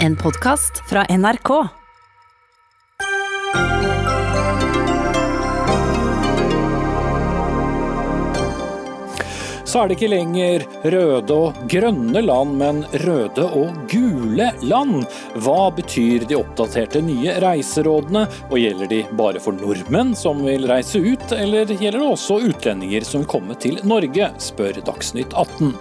En podkast fra NRK. Så er det ikke lenger røde og grønne land, men røde og gule land. Hva betyr de oppdaterte nye reiserådene, og gjelder de bare for nordmenn som vil reise ut, eller gjelder det også utlendinger som vil komme til Norge, spør Dagsnytt 18.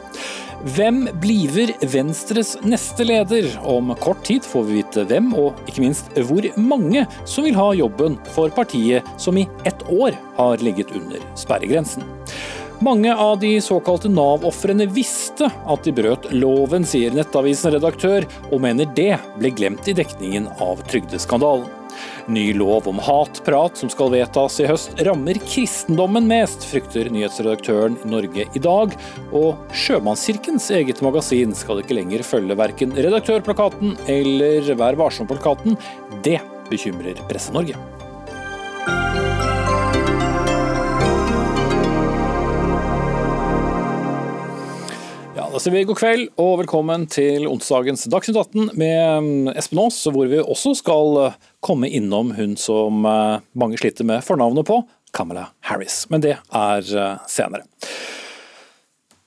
Hvem bliver Venstres neste leder? Om kort tid får vi vite hvem, og ikke minst hvor mange som vil ha jobben for partiet som i ett år har ligget under sperregrensen. Mange av de såkalte Nav-ofrene visste at de brøt loven, sier Nettavisen redaktør, og mener det ble glemt i dekningen av trygdeskandalen. Ny lov om hatprat som skal vedtas i høst, rammer kristendommen mest, frykter nyhetsredaktøren Norge i dag. Og Sjømannskirkens eget magasin skal ikke lenger følge verken Redaktørplakaten eller Vær varsom-plakaten. Det bekymrer Presse-Norge. Da sier vi god kveld og velkommen til onsdagens Dagsnytt 18 med Espen Aas, hvor vi også skal komme innom hun som eh, mange sliter med fornavnet på, Kamala Harris. Men det er eh, senere.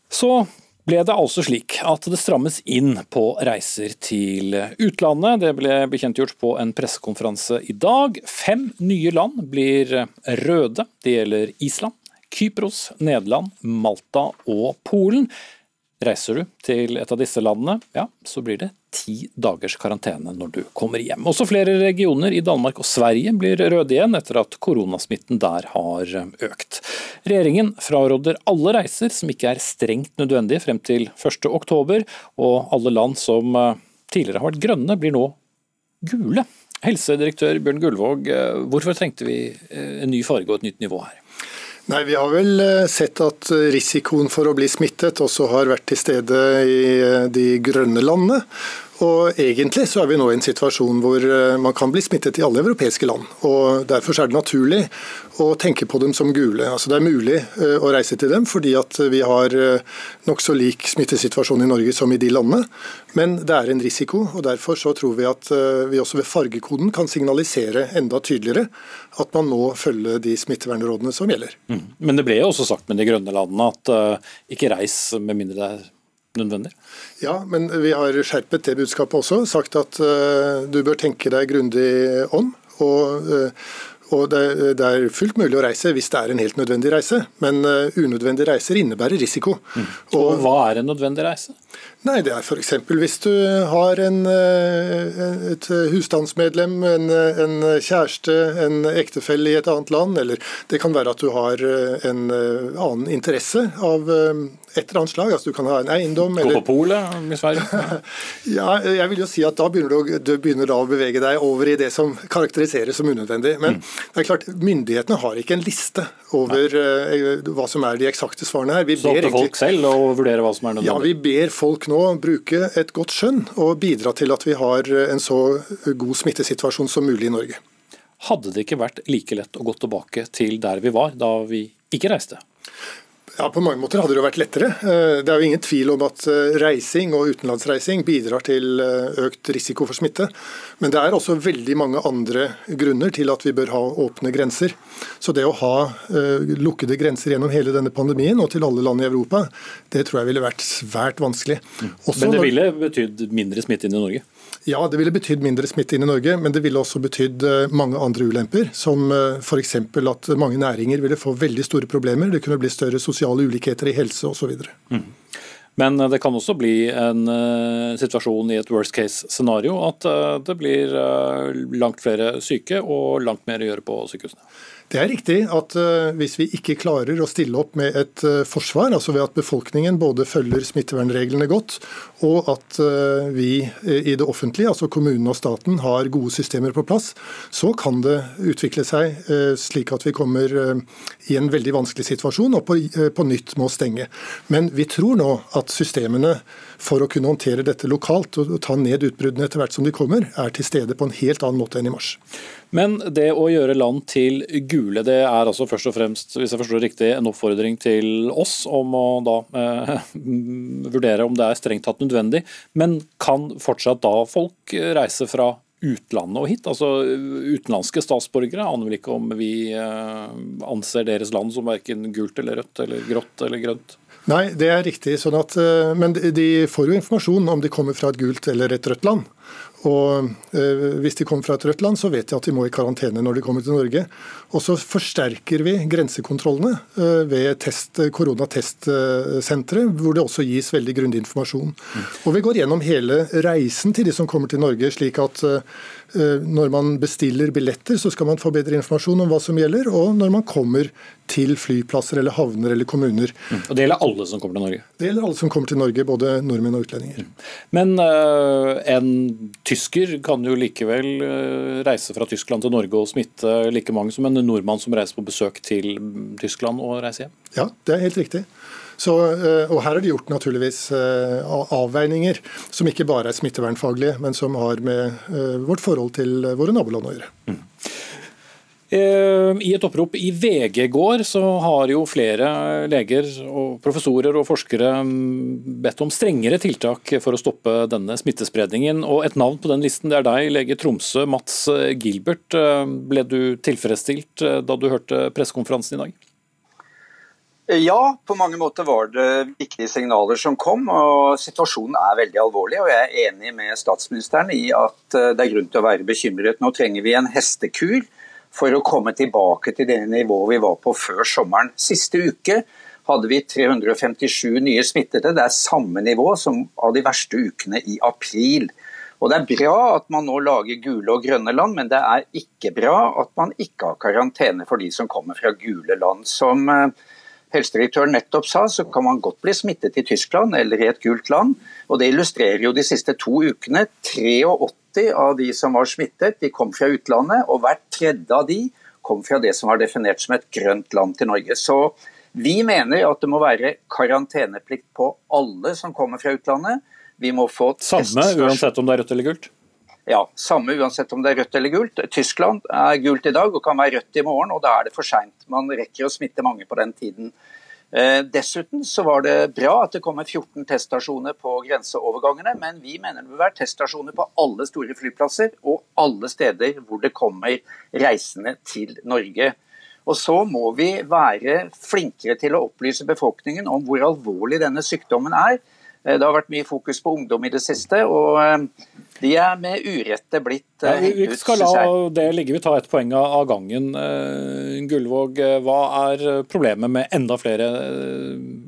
Så ble det altså slik at det strammes inn på reiser til utlandet. Det ble bekjentgjort på en pressekonferanse i dag. Fem nye land blir røde. Det gjelder Island, Kypros, Nederland, Malta og Polen. Reiser du til et av disse landene, ja, så blir det ti dagers karantene når du kommer hjem. Også flere regioner i Danmark og Sverige blir røde igjen etter at koronasmitten der har økt. Regjeringen fraråder alle reiser som ikke er strengt nødvendige frem til 1.10, og alle land som eh, tidligere har vært grønne, blir nå gule. Helsedirektør Bjørn Gullvåg, eh, hvorfor trengte vi eh, en ny farge og et nytt nivå her? Nei, Vi har vel sett at risikoen for å bli smittet også har vært til stede i de grønne landene. Og Egentlig så er vi nå i en situasjon hvor man kan bli smittet i alle europeiske land. og Derfor er det naturlig å tenke på dem som gule. Altså Det er mulig å reise til dem fordi at vi har nokså lik smittesituasjon i Norge som i de landene. Men det er en risiko, og derfor så tror vi at vi også ved fargekoden kan signalisere enda tydeligere at man må følge de smittevernrådene som gjelder. Mm. Men det ble jo også sagt med de grønne landene at uh, ikke reis med mindre det er nødvendig? Ja, men vi har skjerpet det budskapet også. Sagt at uh, du bør tenke deg grundig om. og uh, og det, det, er fullt mulig å reise hvis det er en helt nødvendig reise, men uh, unødvendige reiser innebærer risiko. Mm. Og, og, Hva er en nødvendig reise? Nei, Det er f.eks. hvis du har en, et husstandsmedlem, en, en, kjæreste, en ektefelle i et annet land, eller det kan være at du har en annen interesse av et eller annet slag. altså Du kan ha en eiendom Gå på polet i Sverige? ja, jeg vil jo si at da begynner du, du begynner da å bevege deg over i det som karakteriseres som unødvendig. Men mm. det er klart, myndighetene har ikke en liste over uh, hva som er de eksakte svarene her. Vi Så opp til folk selv å vurdere hva som er nødvendig? Ja, vi ber folk nå bruke et godt skjønn og bidra til at vi har en så god smittesituasjon som mulig i Norge. Hadde det ikke vært like lett å gå tilbake til der vi var da vi ikke reiste? Ja, På mange måter hadde det jo vært lettere. Eh, det er jo ingen tvil om at eh, reising og utenlandsreising bidrar til eh, økt risiko for smitte. Men det er også veldig mange andre grunner til at vi bør ha åpne grenser. Så det å ha lukkede grenser gjennom hele denne pandemien og til alle land i Europa, det tror jeg ville vært svært vanskelig. Mm. Også Men det ville betydd mindre smitte inn i Norge? Ja, det ville betydd mindre smitte inn i Norge, men det ville også betydd mange andre ulemper. Som f.eks. at mange næringer ville få veldig store problemer. Det kunne bli større sosiale ulikheter i helse osv. Mm. Men det kan også bli en situasjon i et worst case-scenario at det blir langt flere syke og langt mer å gjøre på sykehusene. Det er riktig at uh, hvis vi ikke klarer å stille opp med et uh, forsvar, altså ved at befolkningen både følger smittevernreglene godt, og at uh, vi i det offentlige, altså kommunene og staten, har gode systemer på plass, så kan det utvikle seg slik at vi kommer i en veldig vanskelig situasjon og på nytt må stenge. Men vi tror nå at systemene for å kunne håndtere dette lokalt og ta ned utbruddene etter hvert som de kommer, er til stede på en helt annen måte enn i mars. Men det å gjøre land til gule det er altså først og fremst hvis jeg forstår det riktig, en oppfordring til oss om å da eh, vurdere om det er strengt tatt nødvendig. Men kan fortsatt da folk reise fra utlandet og hit? Altså Utenlandske statsborgere aner vel ikke om vi eh, anser deres land som verken gult eller rødt eller grått eller grønt? Nei, det er riktig. Sånn at, eh, men de får jo informasjon om de kommer fra et gult eller et rødt land. Og eh, Hvis de kommer fra et rødt land, så vet de at de må i karantene når de kommer til Norge. Og så forsterker vi grensekontrollene eh, ved test, koronatestsenteret, hvor det også gis veldig grundig informasjon. Og Vi går gjennom hele reisen til de som kommer til Norge, slik at når man bestiller billetter, så skal man få bedre informasjon om hva som gjelder. Og når man kommer til flyplasser eller havner eller kommuner. Mm. Og Det gjelder alle som kommer til Norge? Det gjelder alle som kommer til Norge, både nordmenn og utlendinger. Mm. Men uh, en tysker kan jo likevel uh, reise fra Tyskland til Norge og smitte like mange som en nordmann som reiser på besøk til Tyskland og reiser hjem? Ja, det er helt riktig. Så, uh, og Her er det gjort naturligvis avveininger som ikke bare er smittevernfaglige, men som har med vårt forhold til våre naboland å gjøre. Mm. Eh, I et opprop i VG går så har jo flere leger, og professorer og forskere mm, bedt om strengere tiltak for å stoppe denne smittespredningen. Og Et navn på den listen det er deg, lege Tromsø, Mats Gilbert. Eh, ble du tilfredsstilt eh, da du hørte pressekonferansen i dag? Ja, på mange måter var det viktige signaler som kom. og Situasjonen er veldig alvorlig. og Jeg er enig med statsministeren i at det er grunn til å være bekymret. Nå trenger vi en hestekur for å komme tilbake til det nivået vi var på før sommeren. Siste uke hadde vi 357 nye smittede. Det er samme nivå som av de verste ukene i april. Og Det er bra at man nå lager gule og grønne land, men det er ikke bra at man ikke har karantene for de som kommer fra gule land. Som eh, helsedirektøren nettopp sa, så kan man godt bli smittet i Tyskland eller i et gult land. Og Det illustrerer jo de siste to ukene. 83 80 av de som var smittet, de kom fra utlandet, og hvert tredje av de kom fra det som var definert som et grønt land til Norge. Så vi mener at det må være karanteneplikt på alle som kommer fra utlandet. Vi må få Samme uansett om det er rødt eller gult? Ja, samme uansett om det er rødt eller gult. Tyskland er gult i dag og kan være rødt i morgen, og da er det for seint. Man rekker å smitte mange på den tiden. Eh, dessuten så var det bra at det kommer 14 teststasjoner på grenseovergangene, men vi mener det bør være teststasjoner på alle store flyplasser og alle steder hvor det kommer reisende til Norge. Og så må vi være flinkere til å opplyse befolkningen om hvor alvorlig denne sykdommen er. Eh, det har vært mye fokus på ungdom i det siste, og eh, de er med urette blitt ja, Vi skal la det ligge, vi tar et poeng av gangen. Gullvåg, hva er problemet med enda flere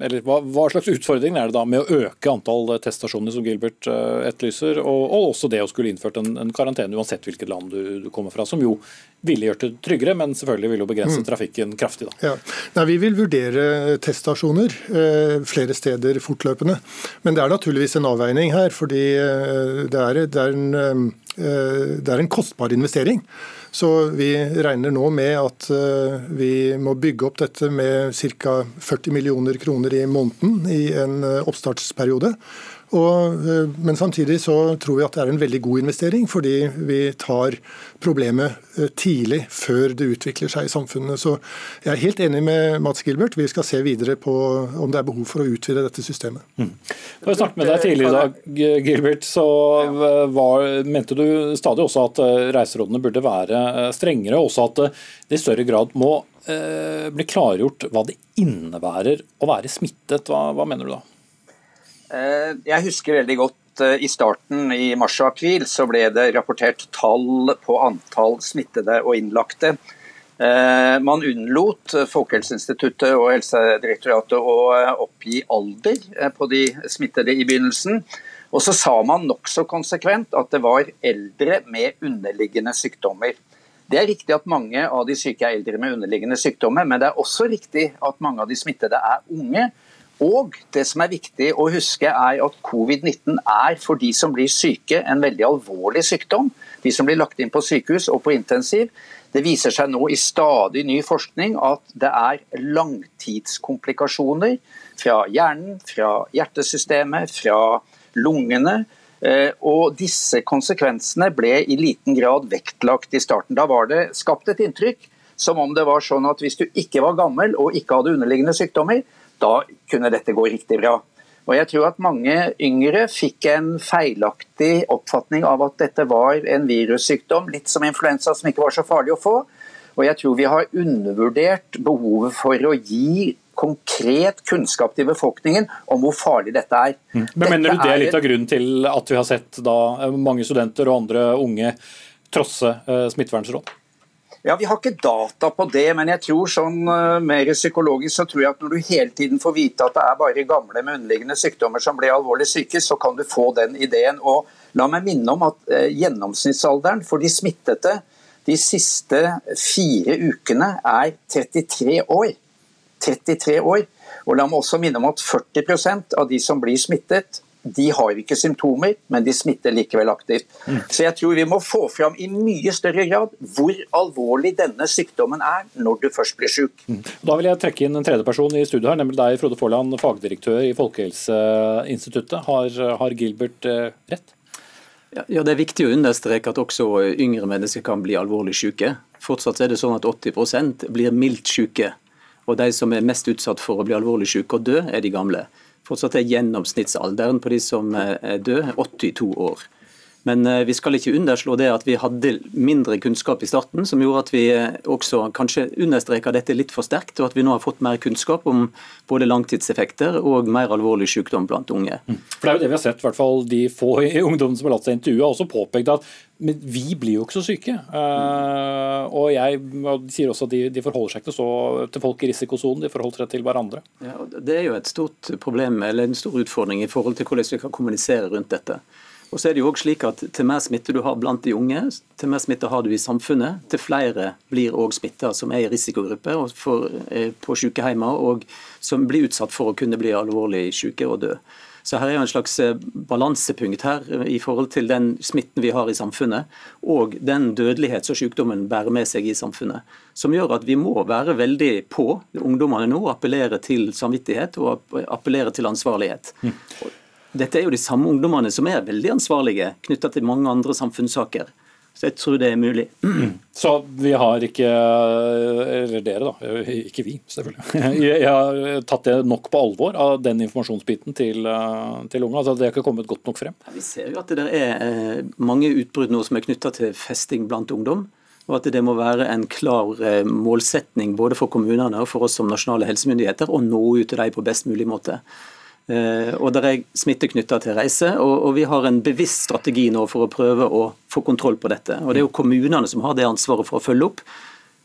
Eller hva, hva, slags utfordring er det da med å øke antall teststasjoner, som Gilbert etterlyser, og, og, også det å skulle innført en, en karantene uansett hvilket land du, du, kommer fra, som jo ville gjort det tryggere, men selvfølgelig ville jo begrense mm. trafikken kraftig. da. Ja. Nei, vi vil vurdere teststasjoner flere steder fortløpende. Men det er naturligvis en avveining her, fordi eh, det er, det er, en, eh, det er en kostbar investering. Så vi regner nå med at eh, vi må bygge opp dette med ca. 40 millioner kroner i måneden i en oppstartsperiode. Og, eh, men samtidig så tror vi at det er en veldig god investering, fordi vi tar problemet eh, tidlig, før det utvikler seg i samfunnet. Så jeg er helt enig med Mats Gilbert. Vi skal se videre på om det er behov for å utvide dette systemet. Mm. Da jeg snakket med deg tidligere i dag, Gilbert, så var, mente du stadig også at eh, reiserådene burde være strengere, og også at det i større grad må eh, bli klargjort hva det innebærer å være smittet. Hva, hva mener du da? Eh, jeg husker veldig godt eh, i starten, i mars og april, så ble det rapportert tall på antall smittede og innlagte. Eh, man unnlot Folkehelseinstituttet og Helsedirektoratet å oppgi alder på de smittede i begynnelsen. Og så sa man nokså konsekvent at det var eldre med underliggende sykdommer. Det er riktig at mange av de syke er eldre med underliggende sykdommer, men det er også riktig at mange av de smittede er unge. Og det som er viktig å huske er at covid-19 er for de som blir syke en veldig alvorlig sykdom. De som blir lagt inn på sykehus og på intensiv. Det viser seg nå i stadig ny forskning at det er langtidskomplikasjoner fra hjernen, fra hjertesystemet, fra lungene. Eh, og disse konsekvensene ble i liten grad vektlagt i starten. Da var det skapt et inntrykk som om det var sånn at hvis du ikke var gammel og ikke hadde underliggende sykdommer, da kunne dette gå riktig bra. Og jeg tror at mange yngre fikk en feilaktig oppfatning av at dette var en virussykdom, litt som influensa, som ikke var så farlig å få. Og jeg tror vi har undervurdert behovet for å gi konkret kunnskap til befolkningen om hvor farlig dette er. Men Men Mener du det er litt av grunnen til at vi har sett da mange studenter og andre unge trosse smittevernsråd? smittevernråd? Ja, Vi har ikke data på det, men jeg tror sånn uh, mer psykologisk så tror jeg at når du hele tiden får vite at det er bare gamle med underliggende sykdommer som blir alvorlig syke, så kan du få den ideen. Og La meg minne om at uh, gjennomsnittsalderen for de smittede de siste fire ukene er 33 år. 33 år. Og la meg også minne om at 40% av de som blir smittet, de har ikke symptomer, men de smitter likevel aktivt. Så jeg tror vi må få fram i mye større grad hvor alvorlig denne sykdommen er når du først blir syk. Mm. Da vil jeg trekke inn en tredjeperson i studio her, nemlig deg, Frode Forland, fagdirektør i Folkehelseinstituttet. Har, har Gilbert eh, rett? Ja, Det er viktig å understreke at også yngre mennesker kan bli alvorlig syke. Fortsatt er det sånn at 80% blir mildt syke. Og de som er mest utsatt for å bli alvorlig syke og dø, er de gamle. Fortsatt er gjennomsnittsalderen på de som er døde, 82 år. Men eh, vi skal ikke underslå det at vi hadde mindre kunnskap i starten, som gjorde at vi eh, også kanskje understreka dette litt for sterkt, og at vi nå har fått mer kunnskap om både langtidseffekter og mer alvorlig sykdom blant unge. Mm. For Det er jo det vi har sett, i hvert fall de få i ungdommen som har latt seg intervjue, har også påpekt at men vi blir jo ikke så syke. Uh, og jeg og de sier også at de, de, forholder seg ikke så til folk i risikosonen, de forholder seg til hverandre. Ja, det er jo et stort problem, eller en stor utfordring i forhold til hvordan vi kan kommunisere rundt dette. Og så er det jo også slik at Til mer smitte du har blant de unge, til mer smitte har du i samfunnet, til flere blir òg smitta som er i risikogruppe og for, på sykehjemmer, og som blir utsatt for å kunne bli alvorlig syke og dø. Så her er jo en slags eh, balansepunkt her eh, i forhold til den smitten vi har i samfunnet, og den dødelighet som sykdommen bærer med seg i samfunnet. Som gjør at vi må være veldig på ungdommene nå, appellere til samvittighet og appellere til ansvarlighet. Mm. Dette er jo de samme ungdommene som er veldig ansvarlige knytta til mange andre samfunnssaker. Så jeg tror det er mulig. Så vi har ikke, eller dere da, ikke vi selvfølgelig, jeg har tatt det nok på alvor av den informasjonsbiten til, til unge? altså Det har ikke kommet godt nok frem? Vi ser jo at det er eh, mange utbrudd nå som er knytta til festing blant ungdom. Og at det må være en klar eh, målsetning både for kommunene og for oss som nasjonale helsemyndigheter å nå ut til dem på best mulig måte. Eh, og det er smitte knytta til reise, og, vi har en bevisst strategi nå for å prøve å få kontroll på dette. Og Det er jo kommunene som har det ansvaret for å følge opp.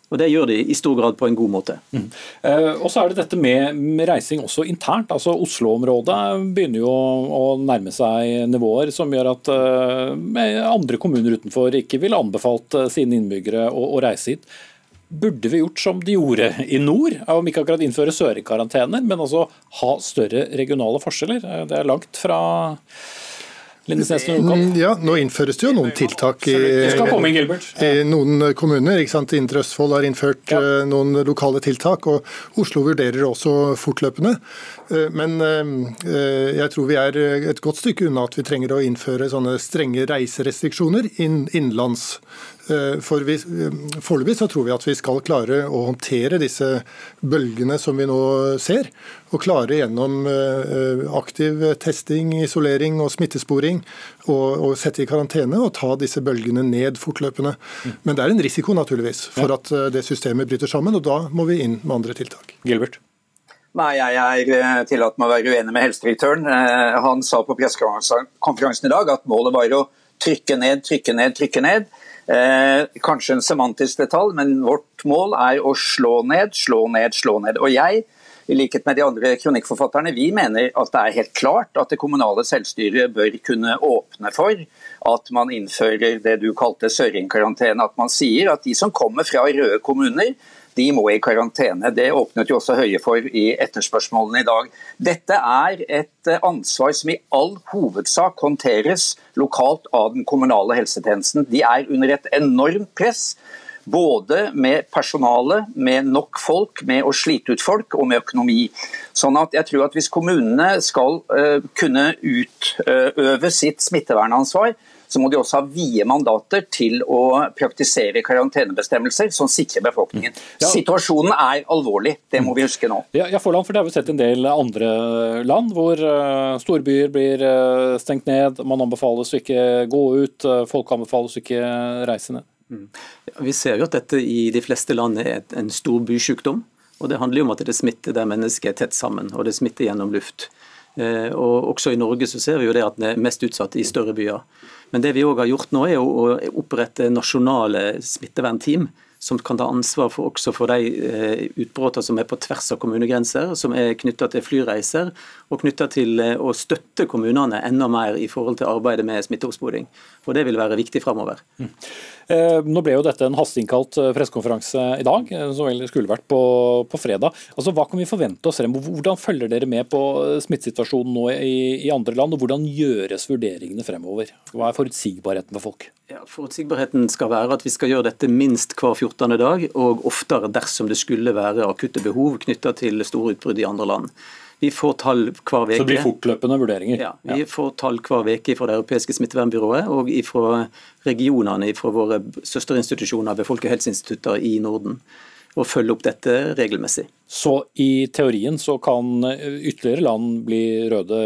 Og Det gjør de i stor grad på en god måte. Mm. Eh, og så er det dette med, reising også internt. altså Oslo-området begynner jo å nærme seg nivåer som gjør at eh, andre kommuner utenfor ikke ville anbefalt sine innbyggere å reise hit. Burde vi gjort som de gjorde i nord, om ikke akkurat innføre sørekarantener, men altså ha større regionale forskjeller? Det er langt fra Mm, ja, Nå innføres det jo noen tiltak i, i noen kommuner. ikke sant? Indre Østfold har innført ja. Eh, noen lokale tiltak, og Oslo vurderer også fortløpende. Eh, men eh, jeg tror vi er et godt stykke unna at vi trenger å innføre sånne strenge reiserestriksjoner innenlands. For vi, Foreløpig så tror vi at vi skal klare å håndtere disse bølgene som vi nå ser. Og klare gjennom aktiv testing, isolering og smittesporing og, sette i karantene og ta disse bølgene ned fortløpende. Men det er en risiko naturligvis for at eh, det systemet bryter sammen, og da må vi inn med andre tiltak. Gilbert? Nei, Jeg er eh, tillatt meg å være uenig med helsedirektøren. Eh, han sa på pressekonferansen i dag at målet var å trykke ned, trykke ned, trykke ned. Eh, kanskje en semantisk detalj, men vårt mål er å slå ned, slå ned, slå ned. Og jeg i likhet med de andre kronikkforfatterne, vi mener at det er helt klart at det kommunale selvstyret bør kunne åpne for at man innfører det du kalte søringkarantene. At man sier at de som kommer fra røde kommuner, de må i karantene. Det åpnet jo også Høie for i etterspørsmålene i dag. Dette er et ansvar som i all hovedsak håndteres lokalt av den kommunale helsetjenesten. De er under et enormt press. Både med personale, med nok folk, med å slite ut folk og med økonomi. Sånn at jeg tror at Hvis kommunene skal uh, kunne utøve sitt smittevernansvar, så må de også ha vide mandater til å praktisere karantenebestemmelser som sikrer befolkningen. Ja. Situasjonen er alvorlig, det må vi huske nå. Ja, ja Forland, for Det har vi sett en del andre land hvor uh, storbyer blir uh, stengt ned. Man anbefales å ikke gå ut, uh, folk anbefales å ikke reise ned. Mm. Vi ser jo at dette i de fleste land er en stor bysykdom. Og Det handler jo om at det smitter der mennesker er tett sammen, og det smitter gjennom luft. Eh, og Også i Norge så ser vi jo det at den er mest utsatt i større byer. Men det vi òg har gjort nå, er å opprette nasjonale smittevernteam som kan ta ansvar for også for de eh, utbruddene som er på tvers av kommunegrenser, som er knytta til flyreiser og knytta til eh, å støtte kommunene enda mer i forhold til arbeidet med smitteoppsporing. Og Det vil være viktig framover. Eh, nå ble jo dette en hasteinnkalt pressekonferanse i dag, som vel skulle vært på, på, fredag. Altså, Hva kan vi forvente oss fremover? Hvordan følger dere med på smittesituasjonen nå i, i andre land, og hvordan gjøres vurderingene fremover? Hva er forutsigbarheten for folk? Ja, Forutsigbarheten skal være at vi skal gjøre dette minst hver 14. dag, og oftere dersom det skulle være akutte behov knytta til store utbrudd i andre land. Vi får tall hver uke. Så det blir fortløpende vurderinger? Ja, vi ja. får tall hver uke fra det europeiske smittevernbyrået og fra regionene fra våre søsterinstitusjoner ved Folkehelseinstitutter i Norden. Og følge opp dette regelmessig. Så i teorien så kan ytterligere land bli røde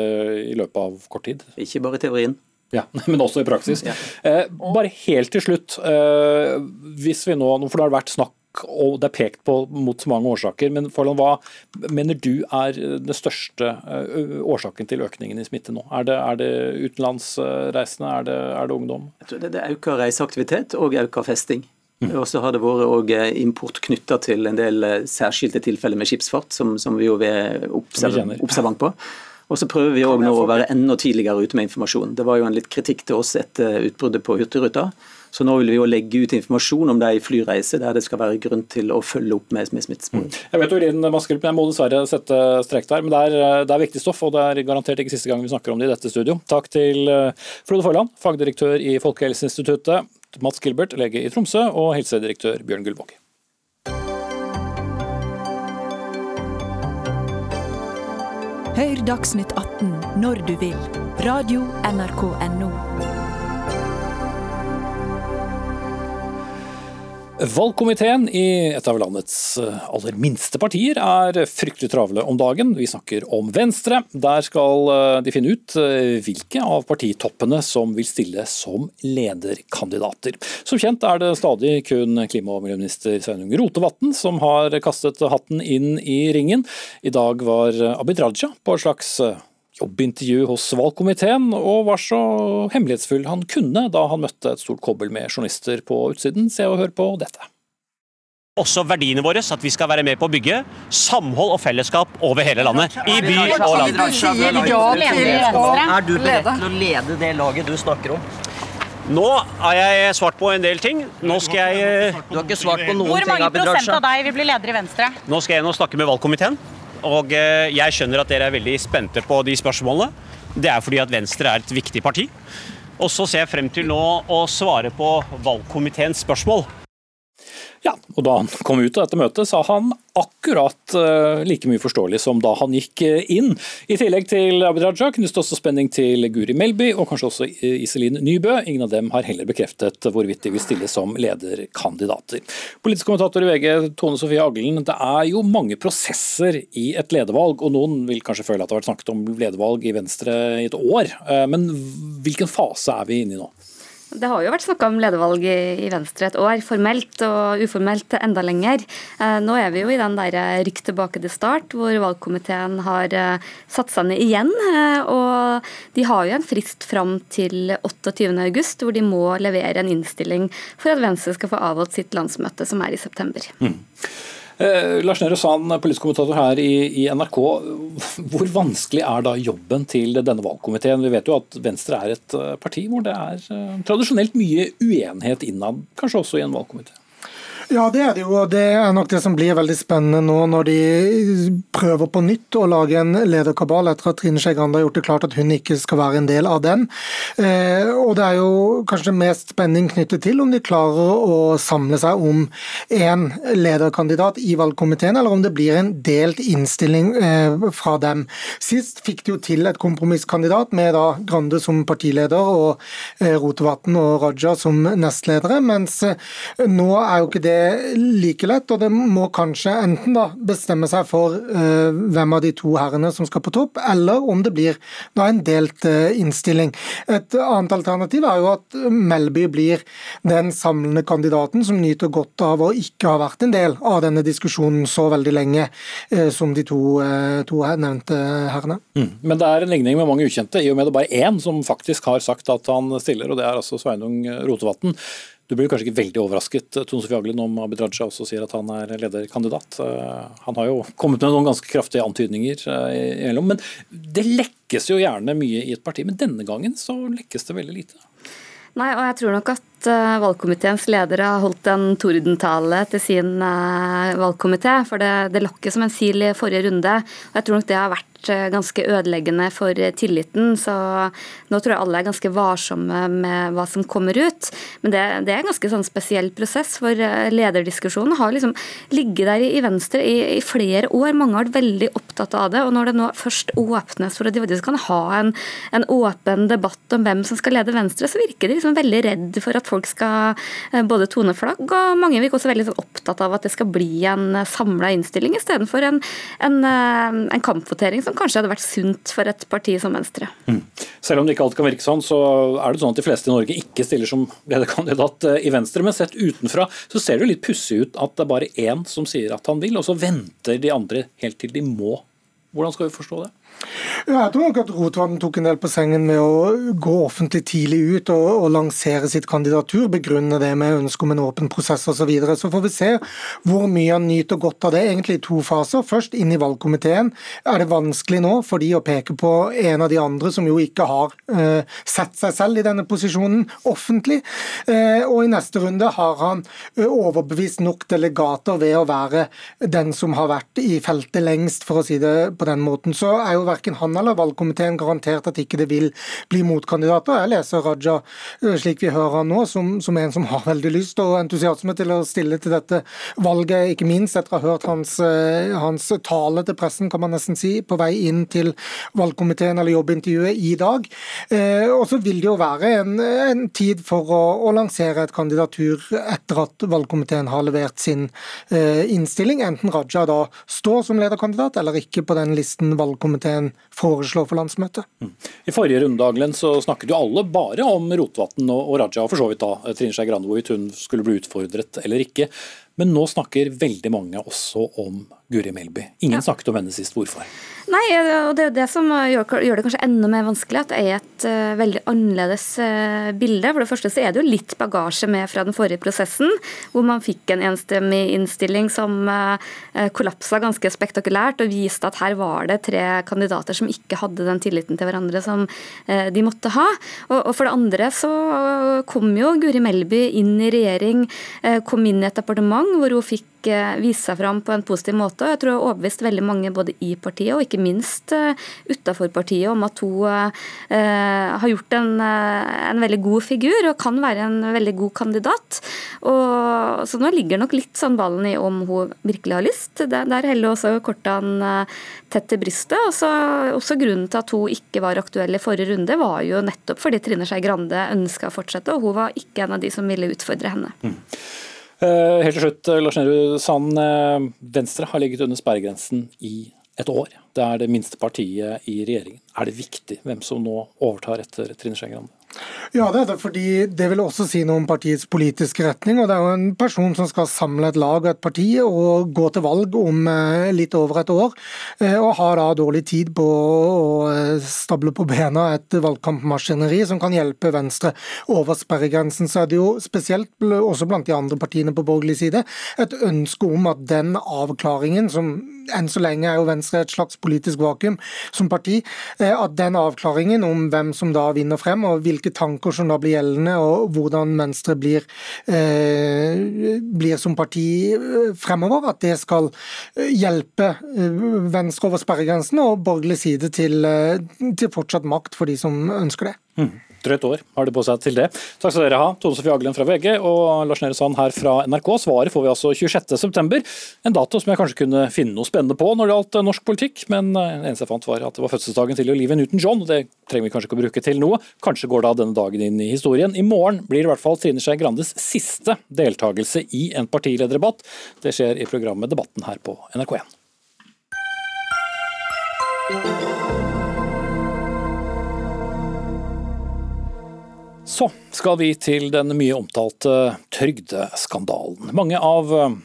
i løpet av kort tid? Ikke bare i teorien. Ja, Men også i praksis. Ja. Eh, bare helt til slutt. Eh, hvis vi nå, for det har vært snakk og det er pekt på mot så mange årsaker, men Forland, hva mener du er den største årsaken til økningen i smitte nå? Er det, er det utenlandsreisende, er det, er det ungdom? Jeg tror det, er økt reiseaktivitet og økt festing. Mm. Og så har det vært eh, import knytta til en del eh, særskilte tilfeller med skipsfart, som, som vi jo er observant på. Og så prøver vi òg nå å være enda tidligere ute med informasjon. Det var jo en litt kritikk til oss etter utbruddet på Hurtigruta. Så nå vil vi jo legge ut informasjon om det i flyreiser, der det skal være grunn til å følge opp med, med smittesporing. Mm. Jeg vet Orin Maskelp, jeg må dessverre sette strek der, men det er, det er, viktig stoff, og det er garantert ikke siste gang vi snakker om det i dette studio. Takk til eh, Frode Forland, fagdirektør i Folkehelseinstituttet, Mats Gilbert, lege i Tromsø, og helsedirektør Bjørn Gullvåg. Hør Dagsnytt 18 når du vil. Radio NRK Radio.nrk.no. Valgkomiteen i et av landets eh, aller minste partier er fryktelig travle om dagen. Vi snakker om Venstre. Der skal eh, de finne ut eh, hvilke av partitoppene som vil stille som lederkandidater. Som kjent er det stadig kun klima- og miljøminister Sveinung Rotevatn som har kastet hatten inn i ringen. I dag var Abid Raja på et slags jobbintervju hos valgkomiteen, og var så hemmelighetsfull han kunne da han møtte et stort kobbel med journalister på utsiden. Se og hør på dette. Også verdiene våre, at vi skal være med på å bygge samhold og fellesskap over hele landet. I by og land. Er du beredt til å lede det laget du snakker om? Nå har jeg svart på en del ting. Nå skal jeg Du har ikke svart på noen ting, Hvor mange prosent av deg vil bli leder i Venstre? Nå skal jeg nå snakke med valgkomiteen. Og eh, jeg skjønner at dere er veldig spente på de spørsmålene. Det er fordi at Venstre er et viktig parti. Og så ser jeg frem til nå å svare på valgkomiteens spørsmål. Ja, og Da han kom ut av dette møtet, sa han akkurat uh, like mye forståelig som da han gikk uh, inn. I tillegg til Abid Raja knuste også spenning til Guri Melby og kanskje også Iselin Nybø. Ingen av dem har heller bekreftet hvorvidt de vil stille som lederkandidater. Politisk kommentator i VG, Tone Sofie Aglen. Det er jo mange prosesser i et ledervalg, og noen vil kanskje føle at det har vært snakket om ledervalg i Venstre i et år. Men hvilken fase er vi inne i nå? Det har jo vært snakka om ledervalg i, Venstre et år, formelt og uformelt enda lenger. Eh, nå er vi jo i den der eh, rykk tilbake til start, hvor valgkomiteen har eh, satt seg ned igjen. Og de har jo en frist fram til 28.8, hvor de må levere en innstilling for at Venstre skal få avholdt sitt landsmøte, som er i september. Mm. Eh, Lars Nehru Sand, politisk kommentator her i, i, NRK. Hvor vanskelig er da jobben til denne valgkomiteen? Vi vet jo at Venstre er et eh, parti hvor det er eh, tradisjonelt mye uenighet innad, kanskje også i en valgkomité? Ja, det er det jo. Det er nok det som blir veldig spennende nå når de prøver på nytt å lage en lederkabal etter at Trine Skei Grande har gjort det klart at hun ikke skal være en del av den. Eh, og Det er jo kanskje mest spenning knyttet til om de klarer å samle seg om én lederkandidat i valgkomiteen, eller om det blir en delt innstilling eh, fra dem. Sist fikk de jo til et kompromisskandidat med da Grande som partileder og eh, Rotevatn og Raja som nestledere, mens nå er jo ikke det like lett, og det må kanskje enten da bestemme seg for uh, hvem av de to herrene som skal på topp, eller om det blir da en delt uh, innstilling. Et annet alternativ er jo at Melby blir den samlende kandidaten som nyter godt av å ikke ha vært en del av denne diskusjonen så veldig lenge uh, som de to, to nevnte herrene. Mm. Men det er en ligning med mange ukjente, i og med det bare én som faktisk har sagt at han stiller, og det er altså Sveinung Rotevatn. Du blir kanskje ikke veldig overrasket Tone Sofie Aglen om Abid Raja også sier at han er lederkandidat. Eh, han har jo kommet med noen ganske kraftige antydninger eh, imellom. Men det lekkes jo gjerne mye i et parti, men denne gangen så lekkes det veldig lite. Nei, og jeg tror nok at valgkomiteens leder har holdt en tordentale til sin valgkomité. For det, det lokket som en sil i forrige runde. Og jeg tror nok det har vært Eh, ganske ødeleggende for eh, tilliten. Så nå tror jeg alle er ganske varsomme med hva som kommer ut. Men det, det er en ganske sånn spesiell prosess, for eh, lederdiskusjonen har liksom ligget der i, Venstre i, i, flere år. Mange har vært veldig opptatt av det. Og når det nå først åpnes for at de faktisk kan ha en, en åpen debatt om hvem som skal lede Venstre, så virker de liksom veldig redd for at folk skal både tone flagg, og mange virker også veldig sånn opptatt av at det skal bli en samla innstilling, istedenfor en, en, en kampvotering som kanskje hadde vært sunt for et parti som Venstre. Mm. Selv om det ikke alltid kan virke sånn, så er det sånn at de fleste i Norge ikke stiller som lederkandidat eh, i Venstre. Men sett utenfra så ser det jo litt pussig ut at det er bare én som sier at han vil, og så venter de andre helt til de må. Hvordan skal vi forstå det? Ja, jeg tror nok at Rotevatn tok en del på sengen med å gå offentlig tidlig ut og, og lansere sitt kandidatur, begrunne det med ønske om en åpen prosess osv. Så, videre. så får vi se hvor mye han nyter godt av det, egentlig i to faser. Først inn i valgkomiteen. Er det vanskelig nå for de å peke på en av de andre som jo ikke har eh, sett seg selv i denne posisjonen offentlig? Eh, og i neste runde har han uh, overbevist nok delegater ved å være den som har vært i feltet lengst, for å si det på den måten. Så er jo verken han eller valgkomiteen garantert at ikke det vil bli motkandidater. Jeg leser Raja slik vi hører han nå, som, som, en som har veldig lyst og entusiasme til å stille til dette valget, ikke minst etter å ha hørt hans, hans tale til pressen, kan man nesten si, på vei inn til valgkomiteen eller jobbintervjuet i dag. Og så vil det jo være en, en tid for å, å, lansere et kandidatur etter at valgkomiteen har levert sin innstilling, enten Raja da står som lederkandidat eller ikke på den listen valgkomiteen komiteen foreslår for landsmøtet. Mm. I forrige runde Aglen, så snakket jo alle bare om Rotevatn og Raja, og for så vidt da Trine Skei Grande, hvorvidt hun skulle bli utfordret eller ikke. Men nå snakker veldig mange også om Guri Melby. Ingen ja. snakket om henne sist. Hvorfor? Nei, og Det er jo det som gjør, det kanskje enda mer vanskelig, at det er et uh, veldig annerledes uh, bilde. For det første så er det jo litt bagasje med fra den forrige prosessen, hvor man fikk en enstemmig innstilling som uh, kollapsa ganske spektakulært, og viste at her var det tre kandidater som ikke hadde den tilliten til hverandre som de måtte ha. Og for det andre så kom jo Guri Melby inn i regjering, kom inn i et departement hvor hun fikk vise seg fram på en positiv måte. Jeg tror jeg har overbevist veldig mange både i partiet og ikke minst uh, utafor partiet om at hun uh, har gjort en, uh, en, veldig god figur og kan være en veldig god kandidat. Og, så nå ligger nok litt sånn ballen i om hun virkelig har lyst. Der, der heller også kortene tett til brystet. Og så, også grunnen til at hun ikke var aktuell i forrige runde, var jo nettopp fordi Trine Skei Grande ønska å fortsette, og hun var ikke en av de som ville utfordre henne. Mm. Eh, helt til slutt, Lars Nehru Sand. Eh, Venstre har ligget under sperregrensen i et år. Det er det minste partiet i regjeringen. Er det viktig hvem som nå overtar etter Trine Skei Grande? Ja, det er det, fordi det vil også si noe om partiets politiske retning. og Det er jo en person som skal samle et lag og et parti og gå til valg om eh, litt over et år. Eh, og har da dårlig tid på å eh, stable på bena et valgkampmaskineri som kan hjelpe Venstre over sperregrensen. Så er det jo spesielt, også blant de andre partiene på borgerlig side, et ønske om at den avklaringen, som enn så lenge er jo Venstre et slags politisk vakuum som parti, at den avklaringen om hvem som da vinner frem og hvilke hvilke tanker som da blir gjeldende, og hvordan Venstre blir, eh, blir som parti eh, fremover. At det skal eh, hjelpe Venstre over sperregrensene og borgerlig side til, til fortsatt makt for de som ønsker det. Mm drøyt år har de på seg til det. Takk skal dere ha, Tone Sofie Aglen fra VG og Lars Nehru Sand her fra NRK. Svaret får vi altså 26.9, en dato som jeg kanskje kunne finne noe spennende på når det gjaldt eh, norsk politikk, men det eh, eneste jeg fant var at det var fødselsdagen til Olivia Newton-John, og det trenger vi kanskje ikke å bruke til noe. Kanskje går da denne dagen inn i historien. I morgen blir det i hvert fall Trine Skei Grandes siste deltakelse i en partilederdebatt. Det skjer i programmet Debatten her på NRK1. Så skal vi til den mye omtalte trygdeskandalen. Mange av eh,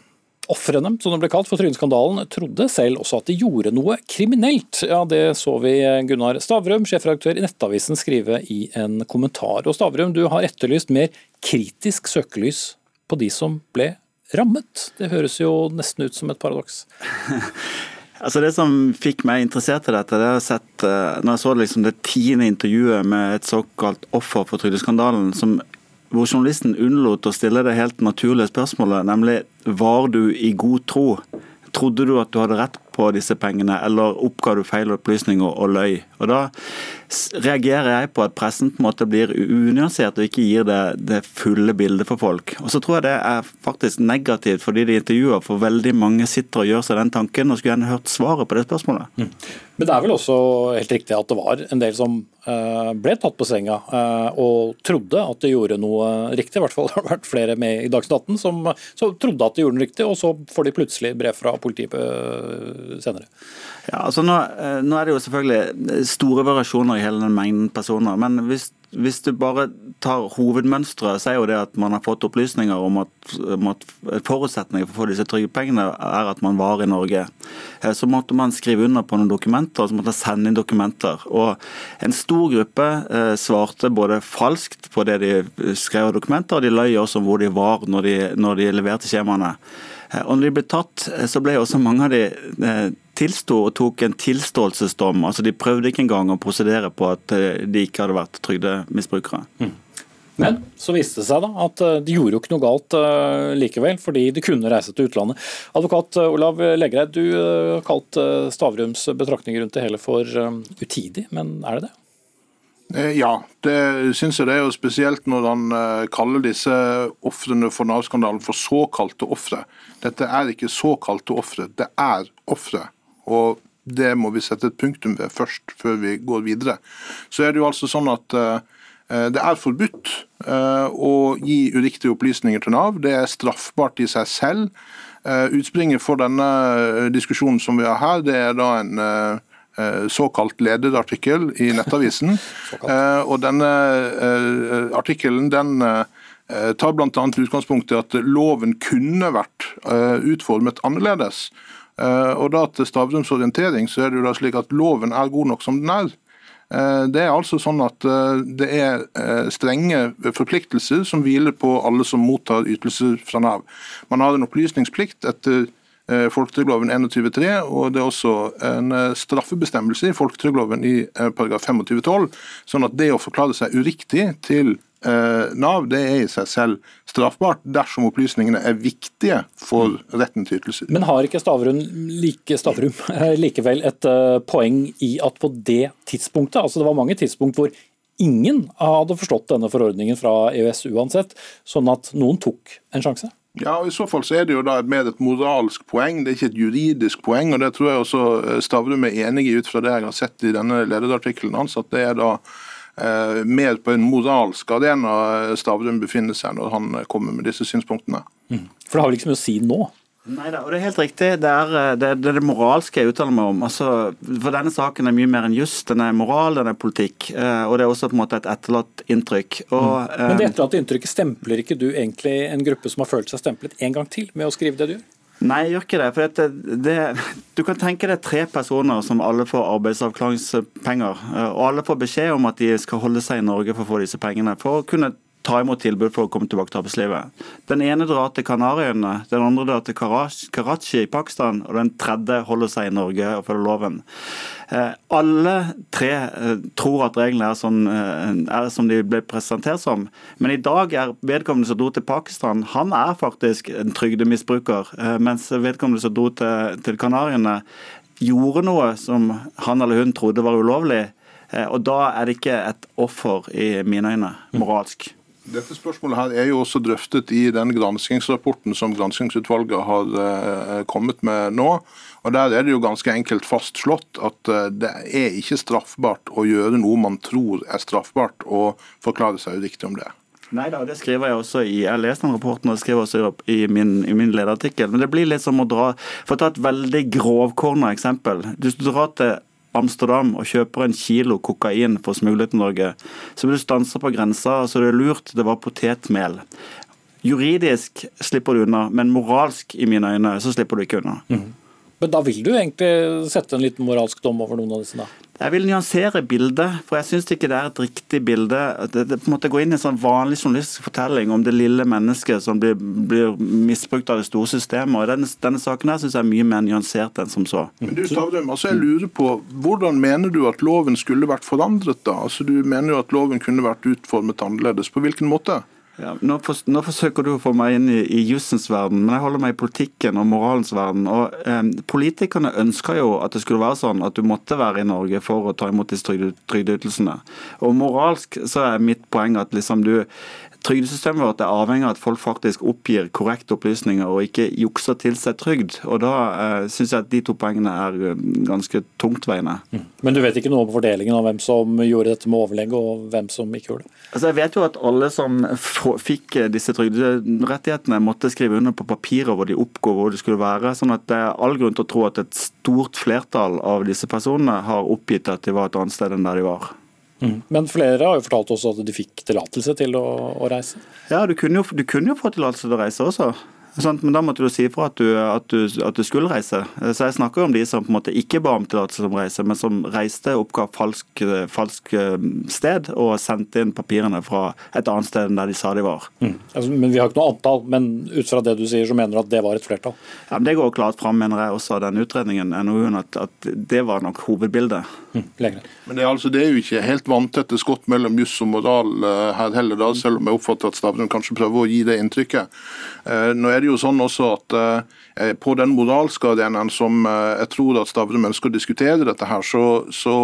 ofrene, som det ble kalt for trygdeskandalen, trodde selv også at de gjorde noe kriminelt. Ja, Det så vi Gunnar Stavrum, sjefredaktør i Nettavisen, skrive i en kommentar. Og Stavrum, du har etterlyst mer kritisk søkelys på de som ble rammet. Det høres jo nesten ut som et paradoks. Altså Det som fikk meg interessert i dette, det er jeg sett uh, når jeg så liksom det tiende intervjuet med et såkalt offer for trygdeskandalen, hvor journalisten unnlot å stille det helt naturlige spørsmålet, nemlig var du i god tro? Trodde du at du hadde rett på disse pengene, eller oppga du feil opplysninger og løy? Og Da reagerer jeg på at pressen på en måte blir unyansert og ikke gir det, det fulle bildet for folk. Og så tror jeg det er faktisk negativt fordi de intervjuer, for veldig mange sitter og gjør seg den tanken og skulle gjerne hørt svaret på det spørsmålet. Mm. Men det er vel også helt riktig at det var en del som eh, ble tatt på senga eh, og trodde at de gjorde noe riktig. I hvert fall det har det vært flere med i Dagsnytt 18 som, som, trodde at de gjorde noe riktig, og så får de plutselig brev fra politiet eh, senere. Ja, altså nå, nå, er det jo selvfølgelig store variasjoner i hele den mengden personer. Men hvis hvis du bare tar hovedmønsteret, så er jo det at man har fått opplysninger om at, om at forutsetningen for å få disse trygdepengene er at man var i Norge. Eh, så måtte man skrive under på noen dokumenter, og så måtte man sende inn dokumenter. Og en stor gruppe eh, svarte både falskt på det de skrev av dokumenter, og de løy også om hvor de var når de, når de leverte skjemaene. Eh, og når de ble tatt, så ble også mange av de tilsto og tok en tilståelsesdom. Altså De prøvde ikke engang å prosedere på at eh, de ikke hadde vært trygdemisbrukere. Mm. Men så viste det seg da at eh, de gjorde jo ikke noe galt likevel, fordi de kunne reise til utlandet. Advokat Olav Legreid, du har kalt Stavrums betraktninger rundt det hele for utidig, men er det det? Ja, det syns jeg det er. jo Spesielt når han kaller disse ofrene for Nav-skandalen for såkalte ofre. Dette er ikke såkalte ofre, det er ofre. Og det må vi sette et punktum ved først, før vi går videre. Så er det jo altså sånn at uh, det er forbudt å gi uriktige opplysninger til Nav. Det er straffbart i seg selv. Utspringet for denne diskusjonen som vi har her, det er da en såkalt lederartikkel i Nettavisen. og denne artikkelen den tar bl.a. utgangspunkt i at loven kunne vært utformet annerledes. Eh, og da Til Stavrums orientering så er det jo da slik at loven er god nok som den er. Eh, det er altså sånn at eh, det er strenge forpliktelser som hviler på alle som mottar ytelser fra Nav. Man har en opplysningsplikt etter folketrygdloven 21.3, og det er også en straffebestemmelse i folketrygdloven i paragraf 25.12. Sånn at det å forklare seg uriktig til Eh, Nav det er i seg selv straffbart dersom opplysningene er viktige for retten til ytelser. Men har ikke Stavrum, like, Stavrum likevel et poeng i at på det tidspunktet, altså det var mange tidspunkt hvor ingen hadde forstått denne forordningen fra EØS uansett, sånn at noen tok en sjanse? Ja, og I så fall så er det jo da mer et moralsk poeng, det er ikke et juridisk poeng. og Det tror jeg også eh, Stavrum er enig i ut fra det jeg har sett i denne lederartikkelen hans. at det er da Eh, mer på en moralsk arena Stavrum befinner seg når han kommer med disse synspunktene. Mm. For det har vel ikke så mye å si nå? Nei da, og det er helt riktig. Det er eh, det, det, er det moralske jeg uttaler meg om. Altså, for denne saken er mye mer enn juss. Den er moral, den er politikk. Eh, og det er også på en måte et etterlatt inntrykk. Og, mm. Men det etterlatte inntrykket stempler ikke du egentlig en gruppe som har følt seg stemplet en gang til med å skrive det du gjør? Nei, jeg gjør ikke det. For det, det, du kan tenke deg tre personer som alle får arbeidsavklaringspenger. Og alle får beskjed om at de skal holde seg i Norge for å få disse pengene. For å kunne ta imot tilbud for å komme tilbake til arbeidslivet. Den ene drar til Kanariøyene, den andre drar til Karachi i Pakistan, og den tredje holder seg i Norge og følger loven. Eh, alle tre eh, tror at reglene er, sånn, er som de ble presentert som, men i dag er vedkommende som dro til Pakistan, han er faktisk en trygdemisbruker, mens vedkommende som dro til, til Kanariøyene, gjorde noe som han eller hun trodde var ulovlig. Og da er det ikke et offer i mine øyne, moralsk. Dette spørsmålet her er jo også drøftet i den granskingsrapporten som granskingsutvalget har uh, kommet med nå. og Der er det jo ganske enkelt fastslått at uh, det er ikke straffbart å gjøre noe man tror er straffbart, og forklare seg uriktig om det. Nei da, det skriver jeg også i Jeg leste den rapporten og skriver også i min, i min lederartikkel. Men det blir litt som å dra For å ta et veldig grovkorna eksempel. Hvis du drar til Amsterdam og kjøper en kilo kokain for å smugle til Norge, så blir du stansa på grensa, så det er lurt, det var potetmel. Juridisk slipper du unna, men moralsk i mine øyne så slipper du ikke unna. Mm. Men da vil du egentlig sette en liten moralsk dom over noen av disse? da? Jeg vil nyansere bildet, for jeg syns ikke det er et riktig bilde. Det, det på en måte går inn i en sånn vanlig journalistisk fortelling om det lille mennesket som blir, blir misbrukt av det store systemet. og Denne, denne saken her synes jeg er mye mer nyansert enn som så. Men du, Stavrum, altså jeg lurer på, Hvordan mener du at loven skulle vært forandret? da? Altså Du mener jo at loven kunne vært utformet annerledes. På hvilken måte? Ja, nå, for, nå, forsøker du å få meg inn i, i jussens verden, men jeg holder meg i politikken og moralens verden. og eh, Politikerne ønsker jo at det skulle være sånn at du måtte være i Norge for å ta imot disse trygdeytelsene. Og moralsk så er mitt poeng at liksom du Trygdesystemet vårt er avhengig av at folk faktisk oppgir korrekte opplysninger og ikke jukser til seg trygd. Og Da eh, syns jeg at de to poengene er eh, ganske tungtveiende. Mm. Men du vet ikke noe om fordelingen av hvem som gjorde dette med overlegg, og hvem som ikke gjorde det? Altså Jeg vet jo at alle som fikk disse trygderettighetene, måtte skrive under på papirer hvor de oppgår hvor de skulle være. sånn at det er all grunn til å tro at et stort flertall av disse personene har oppgitt at de var et annet sted enn der de var. Mm. Men flere har jo fortalt også at de fikk tillatelse til å, å reise? Ja, du kunne jo, du kunne jo få tillatelse til å reise også. Men da måtte du si ifra at, at, at, du skulle reise. Så Jeg snakker om de som på en måte ikke ba om tillatelse som reise, men som reiste, oppga falsk, falsk, eh, sted og sendte inn papirene fra et annet sted enn der de sa de var. Mm. Altså, men Vi har ikke noe antall, men ut fra det du sier, så mener du at det var et flertall? Ja, men Det går klart fram, mener jeg også av den utredningen, NOU-en, at, at, det var nok hovedbildet. Mm. Men det er, altså, det er jo ikke helt vanntette skott mellom juss og moral uh, her heller, da, selv om jeg oppfatter at Stavrum kanskje prøver å gi det inntrykket. Uh, nå er det jo sånn også at eh, på den moralske arenaen som jeg tror at Stavrum ønsker å diskutere dette her, så, så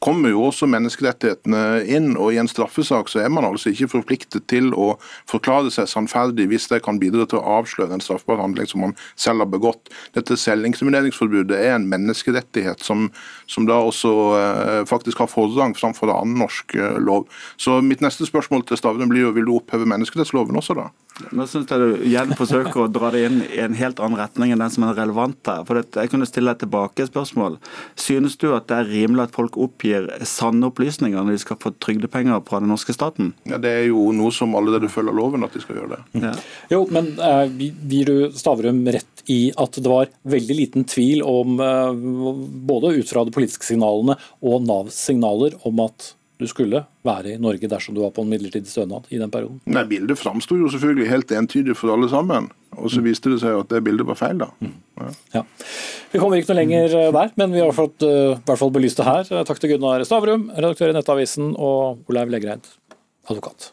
kommer jo også menneskerettighetene inn. Og i en straffesak så er man altså ikke forpliktet til å forklare seg sannferdig hvis det kan bidra til å avsløre en straffbar handling som man selv har begått. Dette selvinkrimineringsforbudet er en menneskerettighet som, som da også Eh, faktisk har forrang framfor annen norsk eh, lov. Så mitt neste spørsmål til Stavrum blir jo, vil du oppheve menneskerettsloven også da? Nå synes jeg du igjen forsøker å dra det inn i en helt annen retning enn den som er relevant her. For Jeg kunne stille deg tilbake et spørsmål. Synes du at det er rimelig at folk oppgir sanne opplysninger når de skal få trygdepenger fra den norske staten? Ja, Det er jo noe som allerede følger loven at de skal gjøre det. Ja. Jo, men uh, gir du Stavrum rett i at det var veldig liten tvil om, uh, både ut fra de politiske signalene og Navs signaler, om at du skulle være i Norge dersom du var på en midlertidig stønad i den perioden? Nei, Bildet framsto jo selvfølgelig helt entydig for alle sammen. Og så mm. viste det seg at det bildet var feil, da. Mm. Ja. Ja. Vi kommer ikke noe lenger eh, der, men vi har fått uh, hvert fall belyst det her. Takk til Gunnar Stavrum, redaktør i Nettavisen, og Olaug Legreid, advokat.